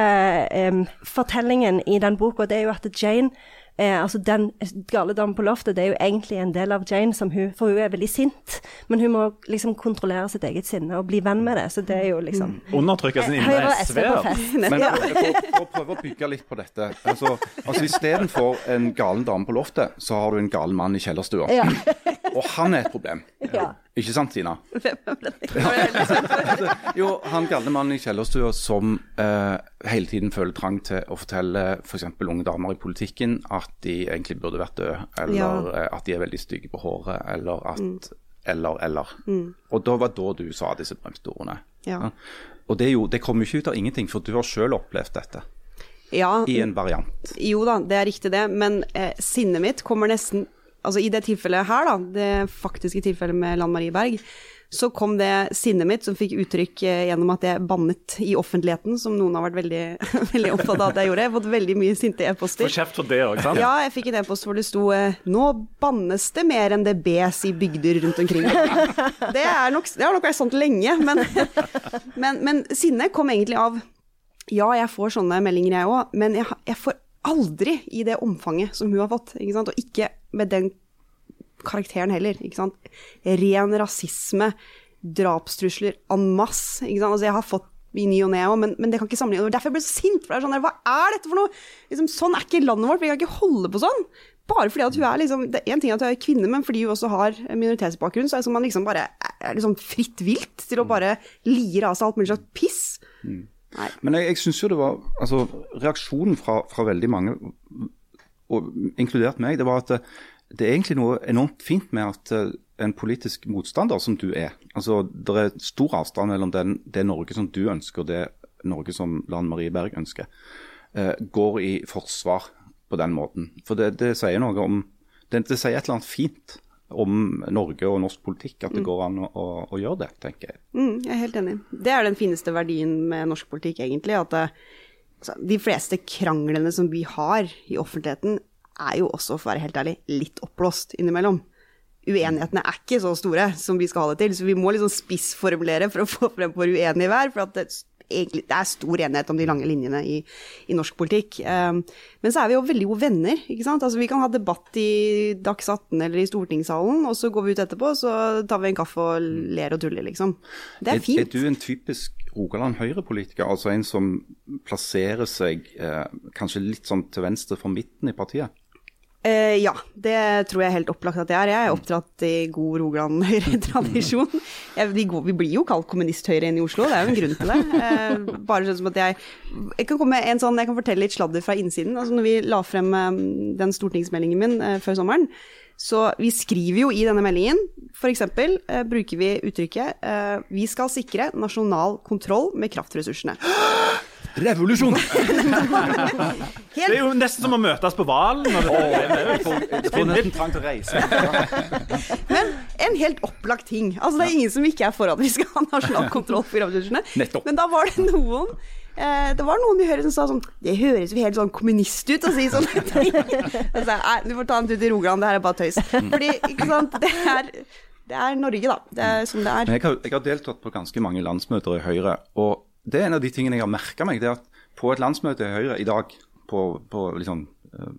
um, fortellingen i den boka, det er jo at Jane eh, altså Den gale damen på loftet det er jo egentlig en del av Jane, som hun, for hun er veldig sint. Men hun må liksom kontrollere sitt eget sinne og bli venn med det. Så det er jo liksom Undertrykke sin Høyre indre SV på SV-er. fest. Men for, for å prøve å bygge litt på dette altså, altså Istedenfor en galen dame på loftet, så har du en galen mann i kjellerstua. Ja. Og han er et problem. Ja. Ikke sant, Tina? Det? Jo, han galne mannen i kjellerstua som eh, hele tiden føler trang til å fortelle f.eks. For unge damer i politikken at de egentlig burde vært døde, eller Ja. eh, at de er veldig stygge på håret, eller at Eller, eller. Og da var da du sa disse bremste ordene. Ja. Og det, jo, det kommer jo ikke ut av ingenting, for du har selv opplevd dette Ja, i en variant. Jo da, det er riktig det, men eh, sinnet mitt kommer nesten Altså i det tilfellet her, da, det faktiske tilfellet med Lan Marie Berg, så kom det sinnet mitt som fikk uttrykk eh, gjennom at jeg bannet i offentligheten, som noen har vært veldig, veldig opptatt av at jeg gjorde. Jeg har fått veldig mye sinte Få e-poster. kjeft for det òg, sant? Ja, jeg fikk en e-post hvor det sto eh, 'Nå bannes det mer enn det bes i bygder rundt omkring'. Det, er nok, det har nok vært sånt lenge, men, men, men sinnet kom egentlig av Ja, jeg får sånne meldinger, jeg òg, men jeg, jeg får aldri i det omfanget som hun har fått. Ikke sant? Og ikke med den karakteren heller. Ikke sant? Ren rasisme, drapstrusler en masse. Ikke sant? Altså, jeg har fått i ny og ne òg, men, men det kan ikke sammenligne. Derfor jeg ble så sint. For det er sånn, der, Hva er dette for noe? Liksom, sånn er ikke landet vårt. Vi kan ikke holde på sånn. Bare fordi at hun er liksom Det er én ting at hun er kvinne, men fordi hun også har minoritetsbakgrunn, så er man liksom bare er liksom fritt vilt til å bare lire av seg alt mulig slags piss. Nei. Men jeg, jeg syns jo det var altså, Reaksjonen fra, fra veldig mange, og inkludert meg, det var at det, det er egentlig noe enormt fint med at eh, en politisk motstander som du er altså Det er stor avstand mellom den, det Norge som du ønsker og det Norge som Lan Marie Berg ønsker, eh, går i forsvar på den måten. For det, det sier noe om det, det sier et eller annet fint om Norge og norsk politikk, at det går an å, å, å gjøre det, tenker jeg. Mm, jeg er helt enig. Det er den fineste verdien med norsk politikk, egentlig. At det, de fleste kranglene som vi har i offentligheten, er jo også, for å være helt ærlig, litt oppblåst innimellom. Uenighetene er ikke så store som vi skal ha det til, så vi må liksom spissformulere for å få frem hvor uenige vi er. For at det, egentlig, det er stor enighet om de lange linjene i, i norsk politikk. Um, men så er vi jo veldig gode venner. ikke sant? Altså, vi kan ha debatt i Dags 18 eller i stortingssalen, og så går vi ut etterpå, så tar vi en kaffe og ler og tuller, liksom. Det er fint. Er, du en typisk Rogaland Høyre-politiker, altså en som plasserer seg eh, kanskje litt sånn til venstre for midten i partiet? Eh, ja, det tror jeg helt opplagt at jeg er. Jeg er oppdratt i god Rogaland Høyre-tradisjon. Vi, vi blir jo kalt kommunist-Høyre inne i Oslo, det er jo en grunn til det. Eh, bare sånn som at jeg jeg kan, komme en sånn, jeg kan fortelle litt sladder fra innsiden. Altså når vi la frem eh, den stortingsmeldingen min eh, før sommeren, så vi skriver jo i denne meldingen, f.eks. Eh, bruker vi uttrykket eh, 'Vi skal sikre nasjonal kontroll med kraftressursene'. Revolusjon! Det er jo nesten som å møtes på Hvalen. det- Jeg får nesten trang til å reise. Men en helt opplagt ting. Altså, det er ingen som ikke er for at vi skal ha nasjonal kontroll på kraftressursene. Men da var det noen eh, det var noen i Høyre som sa sånn Det høres jo helt sånn kommunist ut å si sånne ting. Jeg sa, Nei, du får ta en tur til Rogaland, det her er bare tøys. Fordi, ikke sant, det er, det er Norge, da. Det er som det er. Jeg har, jeg har deltatt på ganske mange landsmøter i Høyre. og det er En av de tingene jeg har merka meg, det er at på et landsmøte i Høyre i dag, på, på liksom, eh,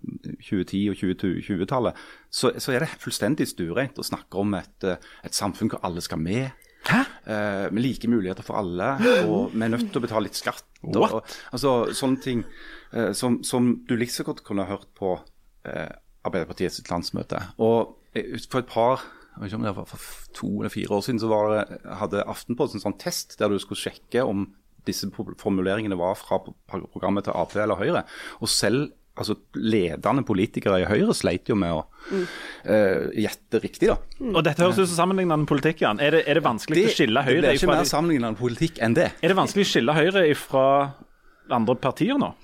2010- og 2020-tallet, så, så er det fullstendig stuereint å snakke om et, eh, et samfunn hvor alle skal med. Eh, med like muligheter for alle, og vi er nødt til å betale litt skatt. Og, og, altså Sånne ting uh, som, som du like så godt kunne hørt på uh, Arbeiderpartiets landsmøte. Og for et par var for to eller fire år siden, så var det, hadde Aftenposten en sånn test der du skulle sjekke om disse formuleringene var fra programmet til Ap eller Høyre. Og selv altså, ledende politikere i Høyre sleit jo med å eh, gjette riktig, da. Og dette høres ut som sammenlignende politikk, Jan. Er det, er det vanskelig å skille Høyre det blir ikke mer sammenlignende politikk enn det. Er det vanskelig å skille Høyre fra andre partier nå?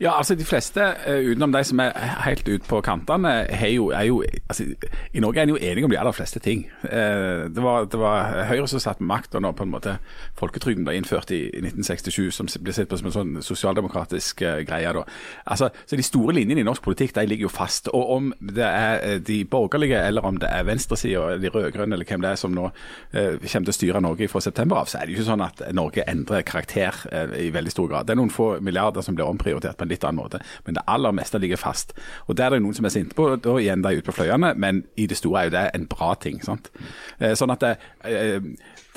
Ja, altså de fleste, eh, utenom de som er helt ute på kantene, er jo, er jo altså, I Norge er en jo enige om de aller fleste ting. Eh, det, var, det var Høyre som satt med makta når på en måte folketrygden ble innført i, i 1967, som ble sett på som en sånn sosialdemokratisk uh, greie. da. Altså, så De store linjene i norsk politikk de ligger jo fast. og Om det er de borgerlige eller om det er venstresida, de rød-grønne eller hvem det er som nå kommer til å styre Norge fra september av, så er det jo ikke sånn at Norge endrer karakter i veldig stor grad. Det er noen få milliarder som blir omprioritert på en litt annen måte, men det aller meste ligger fast. Og Der er det noen som er sinte på, da igjen de ute på fløyene, men i det store er jo det en bra ting. sant? Eh, sånn at det, eh,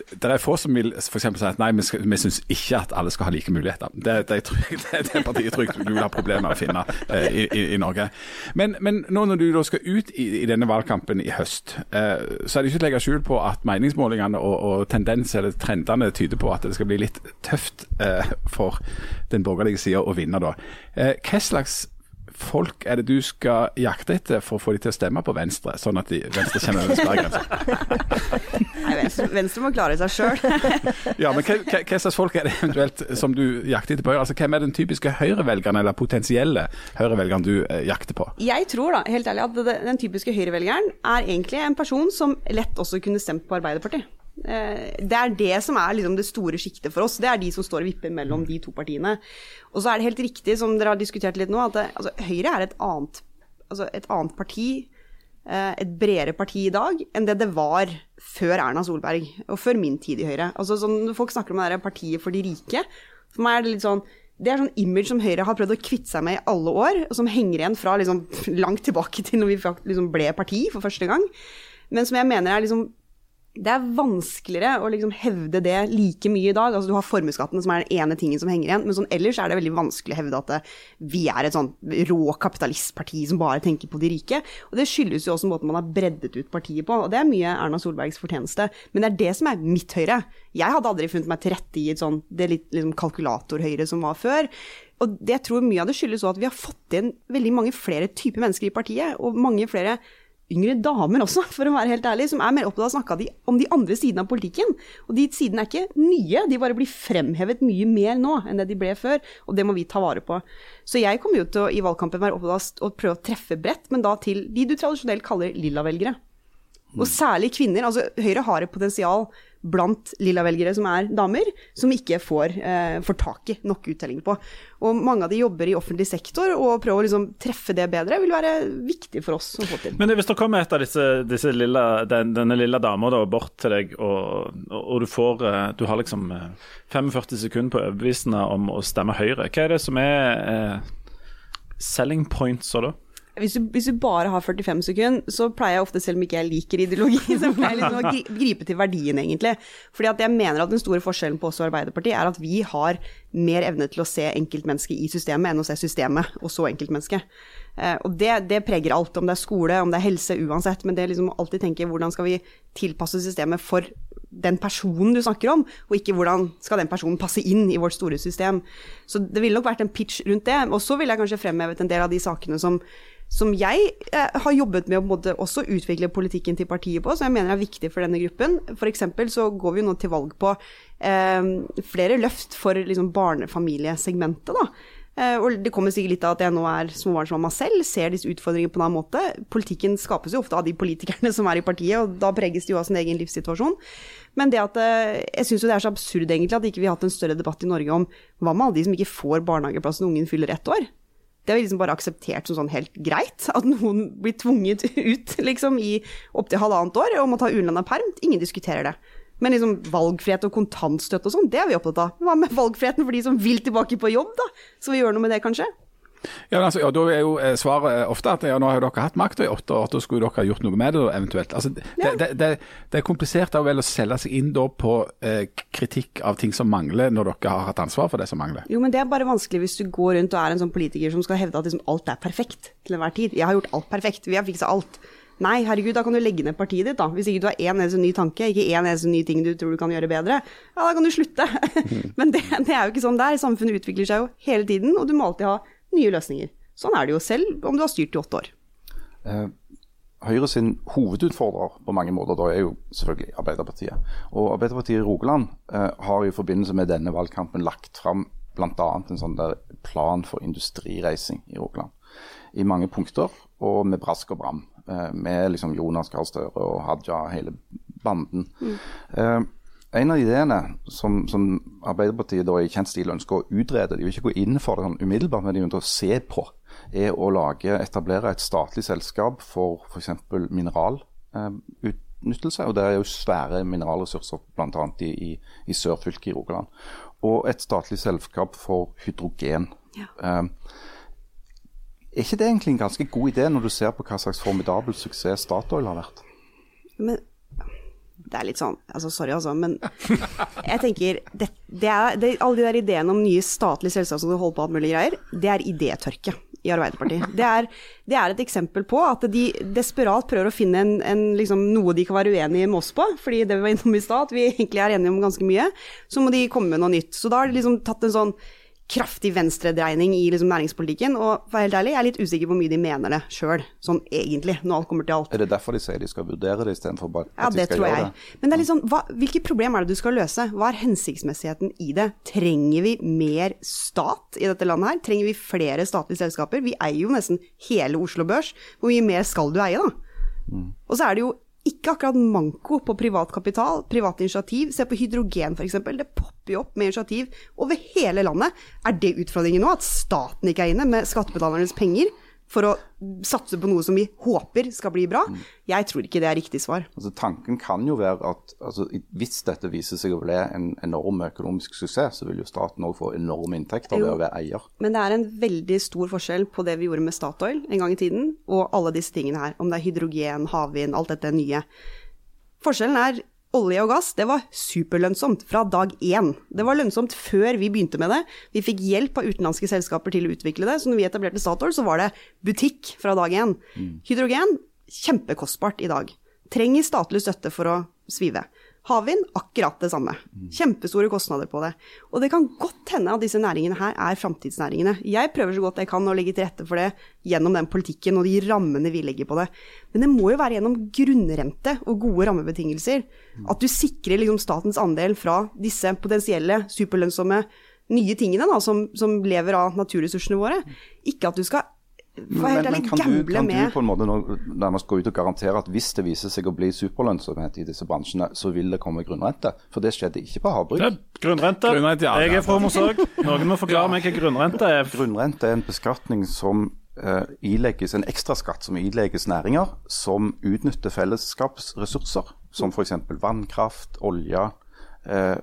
det er få som vil for si at nei, vi, vi syns ikke at alle skal ha like muligheter. Det, det, det, det partiet trygt du vil ha problemer med å finne eh, i, i, i, Norge. Men, men, nå når du da skal ut i, i denne valgkampen i høst, eh, så er det ikke til å legge skjul på at meningsmålingene og, og tendens, eller trendene tyder på at det skal bli litt tøft eh, for den borgerlige sida å vinne da. Eh, hva slags folk er det du skal jakte etter for å få de til å stemme på Venstre, sånn at de, Venstre kjenner den sperregrensa? Nei, Venstre, Venstre, må klare seg sjøl. ja, men hva, slags folk er det eventuelt som du jakter etter på Høyre? Altså, hvem er den typiske høyrevelgeren, eller potensielle høyrevelgeren du eh, jakter på? Jeg tror da, helt ærlig, at den typiske høyrevelgeren er egentlig en person som lett også kunne stemt på Arbeiderpartiet. Eh, det er det som er liksom det store sjiktet for oss. Det er de som står og vipper mellom de to partiene. Og så er det helt riktig, som dere har diskutert litt nå, at det, altså, Høyre er et annet, altså et annet, parti, eh, et bredere parti i dag, enn det det var før Erna Solberg, og før min tid i Høyre. Altså, sånn, folk snakker om det der partiet for de rike. For meg er det litt sånn det er sånn image som Høyre har prøvd å kvitte seg med i alle år, og som henger igjen fra liksom, langt tilbake til når vi liksom ble parti for første gang. Men som jeg mener er liksom det er vanskeligere å liksom hevde det like mye i dag. Altså, du har formuesskatten som er den ene tingen som henger igjen, men sånn ellers er det veldig vanskelig å hevde at det, vi er et sånn rå kapitalistparti som bare tenker på de rike. Og det skyldes jo også måten man har breddet ut partiet på, og det er mye Erna Solbergs fortjeneste. Men det er det som er mitt Høyre. Jeg hadde aldri funnet meg til rette i et sånn, det litt liksom kalkulatorhøyre som var før. Og det, tror mye av det skyldes også at vi har fått inn veldig mange flere typer mennesker i partiet, og mange flere yngre damer også, for å være helt ærlig, som er mer opptatt av å snakke om de andre sidene av politikken. Og de sidene er ikke nye, de bare blir fremhevet mye mer nå enn det de ble før. Og det må vi ta vare på. Så jeg kommer jo til å i valgkampen være opptatt av å prøve å treffe bredt, men da til de du tradisjonelt kaller lilla-velgere. Og særlig kvinner. altså Høyre har et potensial blant lilla-velgere som er damer, som ikke får, eh, får tak i nok uttelling på. Og mange av de jobber i offentlig sektor, og å prøve å liksom treffe det bedre vil være viktig for oss som får til. Men hvis det kommer et av disse, disse lilla, den, denne lille dama bort til deg, og, og, du får eh, Du har liksom 45 eh, sekunder på overbevisende om å stemme Høyre. Hva er det som er eh, selling points da? Hvis du, hvis du, bare har 45 sekunder, så pleier jeg ofte, selv om ikke jeg liker ideologi, så pleier jeg liksom å gripe til verdien, egentlig. Fordi at jeg mener at den store forskjellen på oss og Arbeiderpartiet er at vi har mer evne til å se enkeltmennesket i systemet enn å se systemet og så enkeltmennesket. Eh, og det, det, preger alt, om det er skole, om det er helse, uansett. Men det liksom alltid tenke hvordan skal vi tilpasse systemet for den personen du snakker om, og ikke hvordan skal den personen passe inn i vårt store system. Så det ville nok vært en pitch rundt det. Og så ville jeg kanskje fremhevet en del av de sakene som som jeg eh, har jobbet med å også utvikle politikken til partiet på, som jeg mener er viktig for denne gruppen. F.eks. så går vi nå til valg på eh, flere løft for liksom, barnefamiliesegmentet. da. Eh, og det kommer sikkert litt av at jeg nå er småbarnsmamma selv, ser disse utfordringene på en annen måte. Politikken skapes jo ofte av de politikerne som er i partiet, og da preges de jo av sin egen livssituasjon. Men det at eh, jeg syns det er så absurd egentlig at ikke vi ikke har hatt en større debatt i Norge om hva med alle de som ikke får barnehageplass når ungen fyller ett år? Det har vi liksom bare akseptert som sånn helt greit. At noen blir tvunget ut liksom i opptil halvannet år og må ta ulønna perm. Ingen diskuterer det. Men liksom valgfrihet og kontantstøtte og sånn, det er vi opptatt av. Hva med valgfriheten for de som vil tilbake på jobb, da? Så vi gjør noe med det, kanskje? Ja, altså, ja, Da er jo eh, svaret eh, ofte at ja, nå har dere hatt makta i åtte år, da skulle dere ha gjort noe med det eventuelt. Altså, det, ja. det, det, det, er komplisert vel å selge seg inn da på eh, kritikk av ting som mangler, når dere har hatt ansvar for det som mangler. Jo, men det er bare vanskelig hvis du går rundt og er en sånn politiker som skal hevde at liksom, alt er perfekt til enhver tid. Jeg har gjort alt perfekt, vi har fiksa alt. Nei, herregud, da kan du legge ned partiet ditt, da. Hvis ikke du har én eneste ny tanke, ikke én eneste ny ting du tror du kan gjøre bedre, ja, da kan du slutte. Men det, det, er jo ikke sånn der. Samfunnet utvikler seg jo hele tiden, og du må alltid ha nye løsninger. Sånn er det jo selv om du har styrt i åtte år. Eh, Høyre sin hovedutfordrer på mange måter da er jo selvfølgelig Arbeiderpartiet. Og Arbeiderpartiet i Rogaland eh, har i forbindelse med denne valgkampen lagt fram bl.a. en sånn der plan for industrireising i Rogaland. I mange punkter, og med brask og bram. Eh, med liksom Jonas Gahr Støre og Haja, hele banden. Eh, en av ideene som, som Arbeiderpartiet i kjent stil ønsker å utrede, de vil ikke gå inn for det sånn umiddelbart, men de ønsker å se på, er å lage, etablere et statlig selskap for f.eks. mineralutnyttelse. og Det er jo svære mineralressurser bl.a. I, i, i sørfylket i Rogaland. Og et statlig selskap for hydrogen. Ja. Eh, er ikke det egentlig en ganske god idé, når du ser på hva slags formidabel suksess Statoil har vært? Men det er litt sånn altså Sorry, altså, men jeg tenker det, det er, det, Alle de der ideene om nye statlige selskap som holder på alt mulig greier, det er idétørke i Arbeiderpartiet. Det er, det er, et eksempel på at de desperat prøver å finne en, en, liksom, noe de kan være uenige med oss på, fordi det vi var innom i stad, at vi egentlig er enige om ganske mye. Så må de komme med noe nytt. Så da har de liksom tatt en sånn kraftig venstredreining i liksom næringspolitikken. Og for helt ærlig, jeg er litt usikker på hvor mye de mener det sjøl, sånn egentlig, når alt kommer til alt. Er det derfor de sier de skal vurdere det istedenfor bare Ja, at de det skal tror gjøre jeg. det? Men det er liksom, hva, hvilke problem er det du skal løse? Hva er hensiktsmessigheten i det? Trenger vi mer stat i dette landet her? Trenger vi flere statlige selskaper? Vi eier jo nesten hele Oslo Børs. Hvor mye mer skal du eie, da? Og så er det jo ikke akkurat manko på privat kapital, privat initiativ. Se på hydrogen f.eks. Det popper opp med initiativ over hele landet. Er det utfordringen nå? At staten ikke er inne med skattebetalernes penger for å satse på noe som vi håper skal bli bra? Jeg tror ikke det er riktig svar. Altså, tanken kan jo være at altså, hvis dette viser seg å bli en enorm økonomisk suksess, så vil jo staten òg få enorme inntekter ved å være eier. Men det er en veldig stor forskjell på det vi gjorde med Statoil en gang i tiden, og alle disse tingene her. Om det er hydrogen, havvind, alt dette nye. Forskjellen er olje og gass, det var superlønnsomt fra dag én. Det var lønnsomt før vi begynte med det. Vi fikk hjelp av utenlandske selskaper til å utvikle det. Så når vi etablerte Statoil, så var det butikk fra dag én. Hydrogen, kjempekostbart i dag. Trenger statlig støtte for å svive. Havvind, akkurat det samme. Kjempestore kostnader på det. Og det kan godt hende at disse næringene her er framtidsnæringene. Jeg prøver så godt jeg kan å legge til rette for det gjennom den politikken og de rammene vi legger på det. Men det må jo være gjennom grunnrente og gode rammebetingelser. At du sikrer liksom statens andel fra disse potensielle superlønnsomme nye tingene da, som, som lever av naturressursene våre. Ikke at du skal for helt ærlig kan, du, gamble kan du på en måte nå nærmest gå ut og garantere at hvis det viser seg å bli superlønnsomhet i disse bransjene, så vil det komme grunnrente? For det skjedde ikke på havbruk. Det Grunnrente. Grunnrente, ja, Jeg er fra Moshaug. Noen må forklare meg hva grunnrente er. Grunnrente er en beskatning som uh, ilegges, en ekstraskatt som ilegges næringer som utnytter fellesskapsressurser, som f.eks. vannkraft, olje. Uh,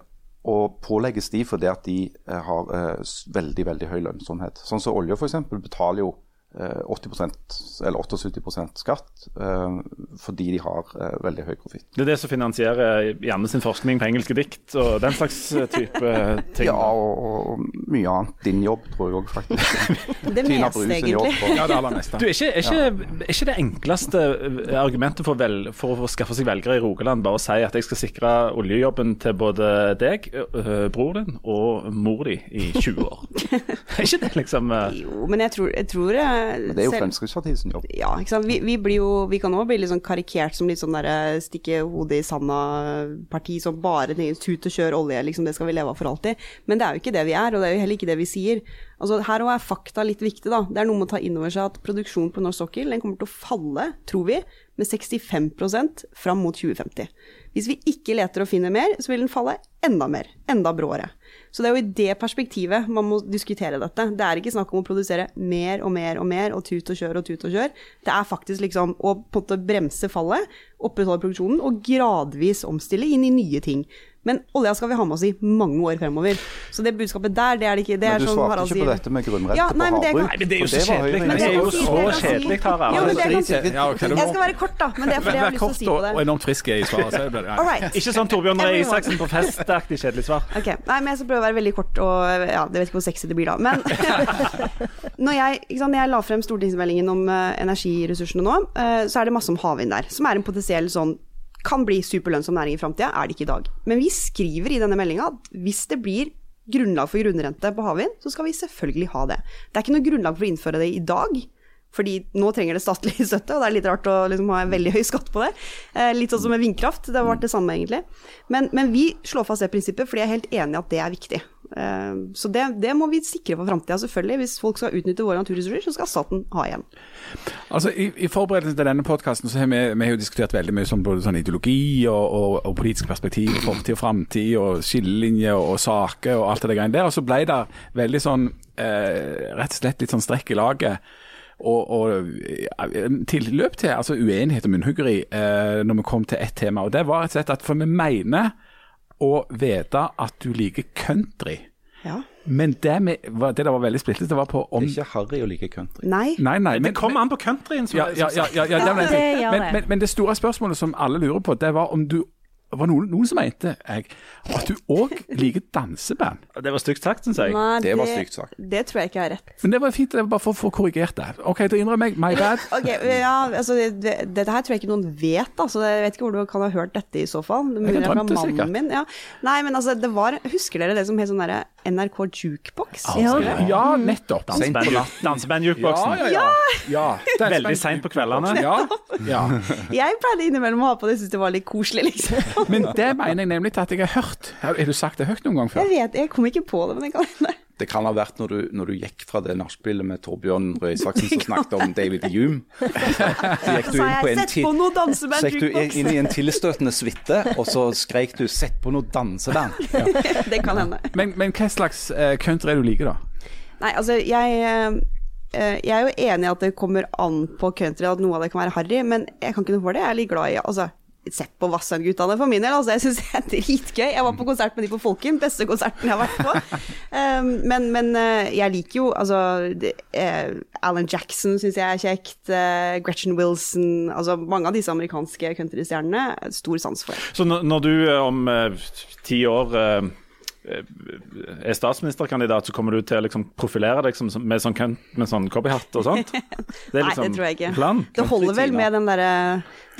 og pålegges de fordi at de eh, har uh, veldig veldig høy lønnsomhet. Sånn som olje f.eks. betaler jo 80% eller 78% skatt eh, fordi de har eh, veldig høy profitt. Det er det som finansierer Janne sin forskning på engelske dikt og den slags eh, type ting. Ja, og, og mye annet. Din jobb, tror jeg òg, faktisk. det Tina meste, egentlig. Ja, det aller meste. Du, er ikke, er, ikke, er ikke det enkleste eh, argumentet for, vel, for å skaffe seg velgere i Rogaland bare å si at jeg skal sikre oljejobben til både deg, øh, bror din og mor di i 20 år? er ikke det liksom eh, Jo, men jeg tror, jeg tror eh, Det er jo Fremskrittspartiet sin jobb. Ja, ikke sant. Vi, vi blir jo Vi kan òg bli litt sånn karikert som litt sånn derre stikke hodet i sanda-parti som bare tut og kjør olje, liksom det skal vi leve av for alltid. Men det er jo ikke det vi er, og det er jo heller ikke det vi sier. Altså Her òg er fakta litt viktig, da. Det er noe med å ta inn over seg at produksjonen på norsk sokkel den kommer til å falle, tror vi, med 65% fram mot 2050. Hvis vi ikke leter og finner mer, så vil den falle enda mer. Enda bråere. Så det er jo i det perspektivet man må diskutere dette. Det er ikke snakk om å produsere mer og mer og mer og tut og kjør og tut og kjør. Det er faktisk liksom å på en måte bremse fallet, opprettholde produksjonen og gradvis omstille inn i nye ting. Men olja skal vi ha med oss i mange år fremover. Så det budskapet der, det er det ikke. Det Men du svarte Harald ikke på sier. dette med grunnrente Ja, nei, på havbruk. Nei, men det er jo så var kjedelig. Det det er jo så kjedelig. Ja, må- Jeg skal være kort, da, men det er fordi jeg har lyst til å si på det. og enormt frisk i svaret. Så blir det, right. Ikke sånn Torbjørn Røe. Isaksen på festaktig kjedelig svar. Okay. Nei, men jeg skal prøve å være veldig kort og ja, det vet ikke hvor sexy det blir da. Men når jeg, ikke sant, jeg la frem stortingsmeldingen om eh, energiressursene nå, eh, så er det masse om havvind der. Som er en potensiell sånn kan bli superlønnsom næring i framtida, er det ikke i dag. Men vi skriver i denne meldinga at hvis det blir grunnlag for grunnrente på havvind, så skal vi selvfølgelig ha det. Det er ikke noe grunnlag for å innføre det i dag. Fordi nå trenger det statlig støtte, og det er litt rart å liksom ha en veldig høy skatt på det. Eh, litt sånn som med vindkraft, det har vært det samme egentlig. Men, men vi slår fast det prinsippet fordi jeg er helt enig i at det er viktig. Eh, Så det, det må vi sikre for framtida, selvfølgelig. Hvis folk skal utnytte våre naturressurser, så skal staten ha igjen. Altså, I, i forberedelsen til denne podkasten har vi, vi har jo diskutert veldig mye sånn, både sånn ideologi og, og, og politisk perspektiv, fortid og framtid, og skillelinjer og, og saker og alt det greiene der. Og så ble det veldig sånn eh, rett og slett litt sånn strekk i laget. Og, og eh, tilløp til altså uenighet og munnhuggeri eh, når vi kom til ett tema. Og det var rett og slett at for vi mener å vite at du liker country. Ja. Men det, med, det der var veldig splittet, det var på om Det er ikke harry å like country. Nei. Nei, nei. Det kommer an på countryen. ja, ja, ja, men, det. men, men det store spørsmålet som alle lurer på, det var om du var noen, noen som mente jeg, at du òg liker danseband. Det var stygt sagt, syns jeg. Nei, Det var stygt sagt. Det tror jeg ikke er rett. Men det var fint, det var bare for å få korrigert det. OK, da innrømmer jeg. My bad. Ok, ja, altså det, det, Dette her tror jeg ikke noen vet, Altså, jeg vet ikke hvor du kan ha hørt dette i så fall. Det mulig det fra det sikkert. mannen min. Ja. Nei, men altså, det var Husker dere det som het sånn derre NRK Jukebox? Ja. Ja, nettopp. Sent på. Danseband-jukeboksen. Ja, ja, ja. ja. Veldig seint på kveldene. Ja, ja. Jeg pleide innimellom å ha på det, syntes det var litt koselig, liksom. Men det mener jeg nemlig at jeg har hørt. Har du sagt det høyt noen gang før? Jeg vet, jeg kom ikke på det, men det kan hende. Det kan ha vært når du, når du gikk fra det nachspielet med Torbjørn Røe Isaksen som snakket om David Hume. Så gikk du inn på jeg en sett ti- på noe så danseband gikk du inn i en tilstøtende suite, og så skrek du 'sett på noe danseband'. Det kan hende. Men, men hva slags eh, country er du liker, da? Nei, altså, jeg eh, jeg er jo enig i at det kommer an på country, at noe av det kan være harry, men jeg kan ikke noe for det. Jeg er litt glad i altså, Sett på Vassendgutane for min del. Altså, jeg syns det er dritgøy. Jeg var på konsert med de på Folken, beste konserten jeg har vært på. Um, men, men eh, jeg liker jo altså det, eh, Alan Jackson syns jeg er kjekt. eh, Gretchen Wilson Altså mange av disse amerikanske countrystjernene. Stor sans for. Så når, når du eh, om eh, ti år eh, eh, er statsministerkandidat, så kommer du til å liksom profilere deg som, med sånn, med sånn cowboyhatt og sånt? Det er Nei, liksom det tror jeg ikke. Plan? Det holder vel med den derre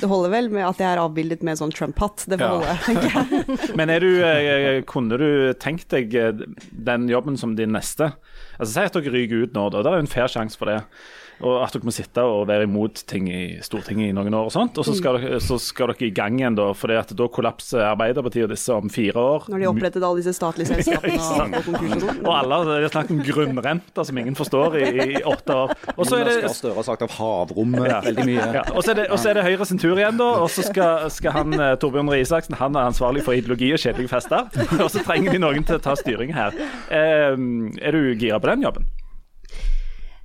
Det holder vel med at jeg er avbildet med sånn Trump-hatt. Det får Ja. holde, tenker jeg. Men er du, eh, kunne du tenkt deg eh, den jobben som din neste? Altså Si at dere ryker ut nå, da. Det er jo en fair sjanse for det. Og at dere må sitte og være imot ting i Stortinget i noen år og sånt. Og så skal, dere, så skal dere i gang igjen da, for da kollapser Arbeiderpartiet og disse om fire år. Når de opprettet alle disse statlige selskapene og, og konkurs og. Alle det er snakk om grunnrenter som ingen forstår i, i åtte år. Og så er det Støre har sagt av havrommet Ja. veldig mye. Ja, og så er, det- er det Høyre sin tur igjen, da. Og så skal, skal han eh, Torbjørn Røe Isaksen han er ansvarlig for ideologi og kjedelige fester. Og så trenger de noen til å ta styring her. Eh, er du gira på den jobben?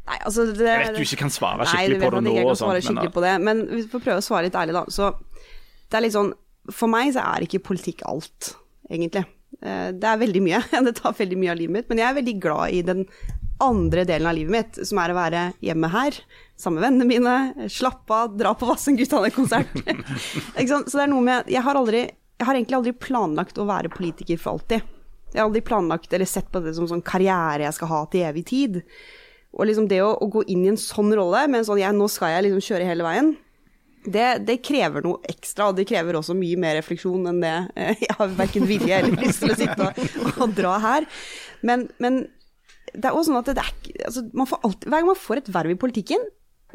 Nei, altså det, Jeg vet du ikke kan svare Nei, skikkelig vet på det nå. jeg kan svare sånt, men, skikkelig på det, men vi får prøve å svare litt ærlig, da. Så det er litt sånn For meg så er ikke politikk alt, egentlig. Eh, Det er veldig mye. Det tar veldig mye av livet mitt. Men jeg er veldig glad i den andre delen av livet mitt, som er å være hjemme her, sammen med vennene mine, slappe av, dra på Vassendgutane-konsert. Så det er noe med Jeg har aldri Jeg har egentlig aldri planlagt å være politiker for alltid. Jeg har aldri planlagt eller sett på det som sånn karriere jeg skal ha til evig tid. Og liksom det å, å gå inn i en sånn rolle, med en sånn ja, nå skal jeg liksom kjøre hele veien, det, det krever noe ekstra, og det krever også mye mer refleksjon enn det eh, jeg har verken vilje eller lyst til å sitte og, og dra her. Men, men det er også sånn at det er altså, alltid, Hver gang man får et verv i politikken,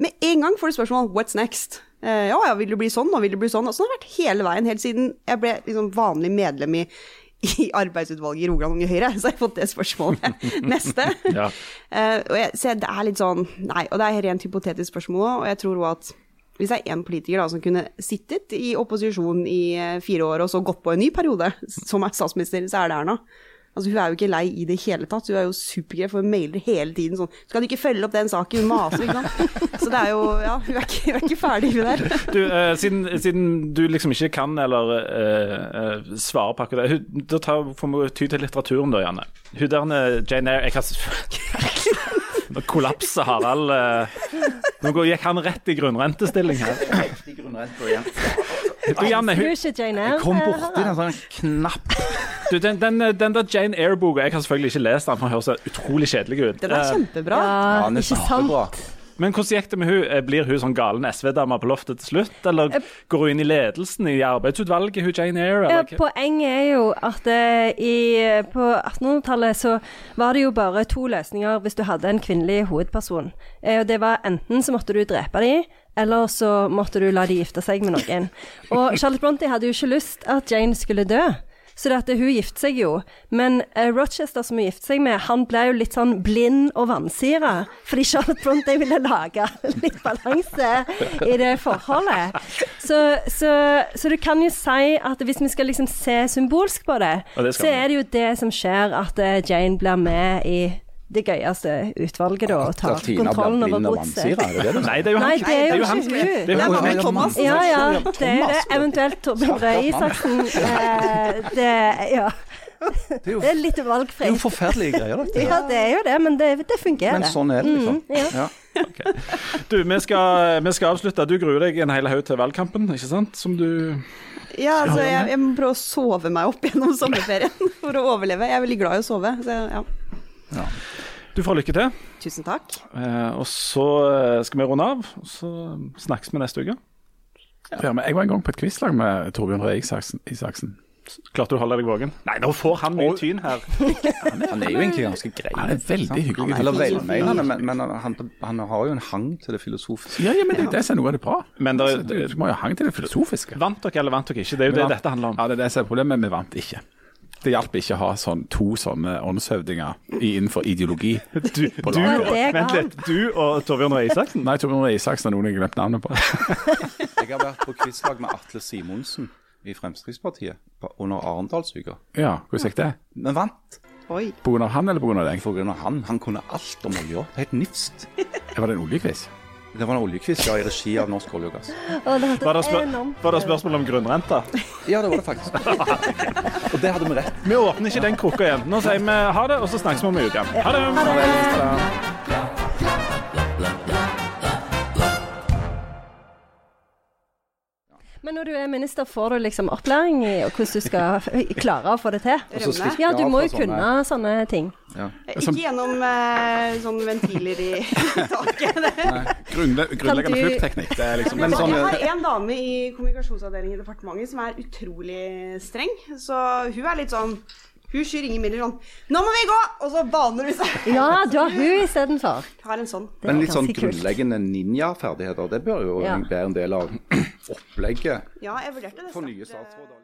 med en gang får du spørsmål 'what's next'? Eh, ja, ja, vil du bli sånn, og vil du bli sånn? Og sånn har det vært hele veien, helt siden jeg ble liksom vanlig medlem i, i arbeidsutvalget i Rogaland Unge Høyre, så har jeg fått det spørsmålet neste. Ja. uh, og jeg, så det er litt sånn Nei, og det er rent hypotetisk spørsmål òg, og jeg tror også at hvis det er én politiker da, som kunne sittet i opposisjon i eh, fire år og så gått på en ny periode som er statsminister, så er det Erna. Altså, hun er jo ikke lei i det hele tatt. Hun er jo supergrei, for hun mailer hele tiden sånn 'Skal du ikke følge opp den saken?' Hun maser, ikke sant. Så det er jo Ja, hun er ikke, hun er ikke ferdig, hun der. Du, eh, siden, siden du liksom ikke kan eller eh, eh, svare på akkurat det, da tar, får vi ty til litteraturen da, Janne. Hun der eh, Jane Eyre jeg har, Nå kollapser Harald. eh, nå gikk han rett i grunnrentestilling her. Du, Janne, hun, ikke Jane Eyre. Kom eh, borti en sånn knapp. du, den, den, den der Jane Eyre-boka Jeg har selvfølgelig ikke lest den, for den høres så utrolig kjedelig ut. Den er Eh, kjempebra. Ja, Ja, den er ikke sant? Men hvordan gikk det med hun? Eh, Blir hun sånn galen SV-dame på loftet til slutt? Eller går hun inn i ledelsen i arbeidsutvalget, hun Jane Eyre? Eller? poenget er jo at eh, i, på 1800-tallet så var det jo bare to løsninger hvis du hadde en kvinnelig hovedperson. Eh, og det var enten så måtte du drepe dem, eller så måtte du la de gifte seg med noen. Og Charlotte Brontë hadde jo ikke lyst at Jane skulle dø. Så det at hun gifter seg jo. Men uh, Rochester som hun gifter seg med, han ble jo litt sånn blind og vansira. Fordi Charlotte Bronte ville lage litt balanse i det forholdet. Så, så, så du kan jo si at hvis vi skal liksom se symbolsk på det, det så er det jo det som skjer at eh, Jane blir med i det gøyeste utvalget, da, og tar kontrollen over godset. Nei, det er jo Nei, det er jo ikke hun. det er Det er jo bare han- Thomas. Ja, ja. Det er det. Eventuelt Torbjørn Røe Isaksen. Eh, det, ja. Det er jo, det er litt det er jo forferdelige greier, dette. Ja, det er jo det, men det, det fungerer. Men sånn er det, liksom. Mm, ja. Ja. Du, vi skal, vi skal avslutte. Du gruer deg en hel haug til valgkampen, ikke sant? Som du Ja, altså, jeg, jeg må prøve å sove meg opp gjennom sommerferien for å overleve. Jeg er veldig glad i å sove. Så, ja. Du får lykke til. Tusen takk. Eh, og så eh, skal vi runde av. Og så snakkes vi neste uke. Ja, men jeg var en gang på et quizlag med Torbjørn Røe Isaksen. Isaksen. Klarte du å holde deg våken? Nei, nå får han mye tyn her. Han er jo egentlig ganske grei. Han er veldig sant? hyggelig. Eller velmenende, men, men han, han har jo en hang til det filosofiske. Ja, ja, men det er det er noe av det bra. Men Så Du, du må jo ha hang til det filosofiske. vant dere eller vant dere ikke? Det er jo det vant- dette handler om. Ja, det er det som er problemet, vi vant ikke. Det hjalp ikke å ha sånn, to sånne åndshøvdinger innenfor ideologi. Du, du, er vent litt, du og Torbjørn Røe Isaksen? Nei, Torbjørn Røe Isaksen er noen jeg har glemt navnet på. Jeg har vært på quizlag med Atle Simonsen i Fremskrittspartiet på- under Arendalsuka. Ja, hvordan gikk det? Men vant Oi. På grunn av han eller på grunn av deg? på grunn av han. Han kunne alt om olja. Helt nifst. Var det en oljequiz? Det var en oljekvist, ja, i regi av Norsk olje og gass. Og det Var det, var det spørsmål om grunnrenta? Ja, det var det faktisk. Og det hadde vi rett. Vi åpner ikke den krukka igjen. Nå sier vi ha det, og så snakkes vi om en uke. Ha det! Ha det. Men når du er minister, får du liksom opplæring i hvordan du skal klare å få det til? Ja, du må jo kunne sånne ting. Ja. Ikke gjennom eh, sånne ventiler i taket. Grunnle grunnleggende du- fluktteknikk. Det er liksom sånn- jeg har en dame i kommunikasjonsavdelingen i departementet som er utrolig streng. Så hun er litt sånn Hun skyr ingen midler sånn 'Nå må vi gå!' Og så baner hun seg. Ja, du har hun istedenfor. Har en sånn. Men litt sånn grunnleggende ninjaferdigheter, det bør jo Ja. være en del av opplegget Ja, jeg vurderte det. for nye statsråder.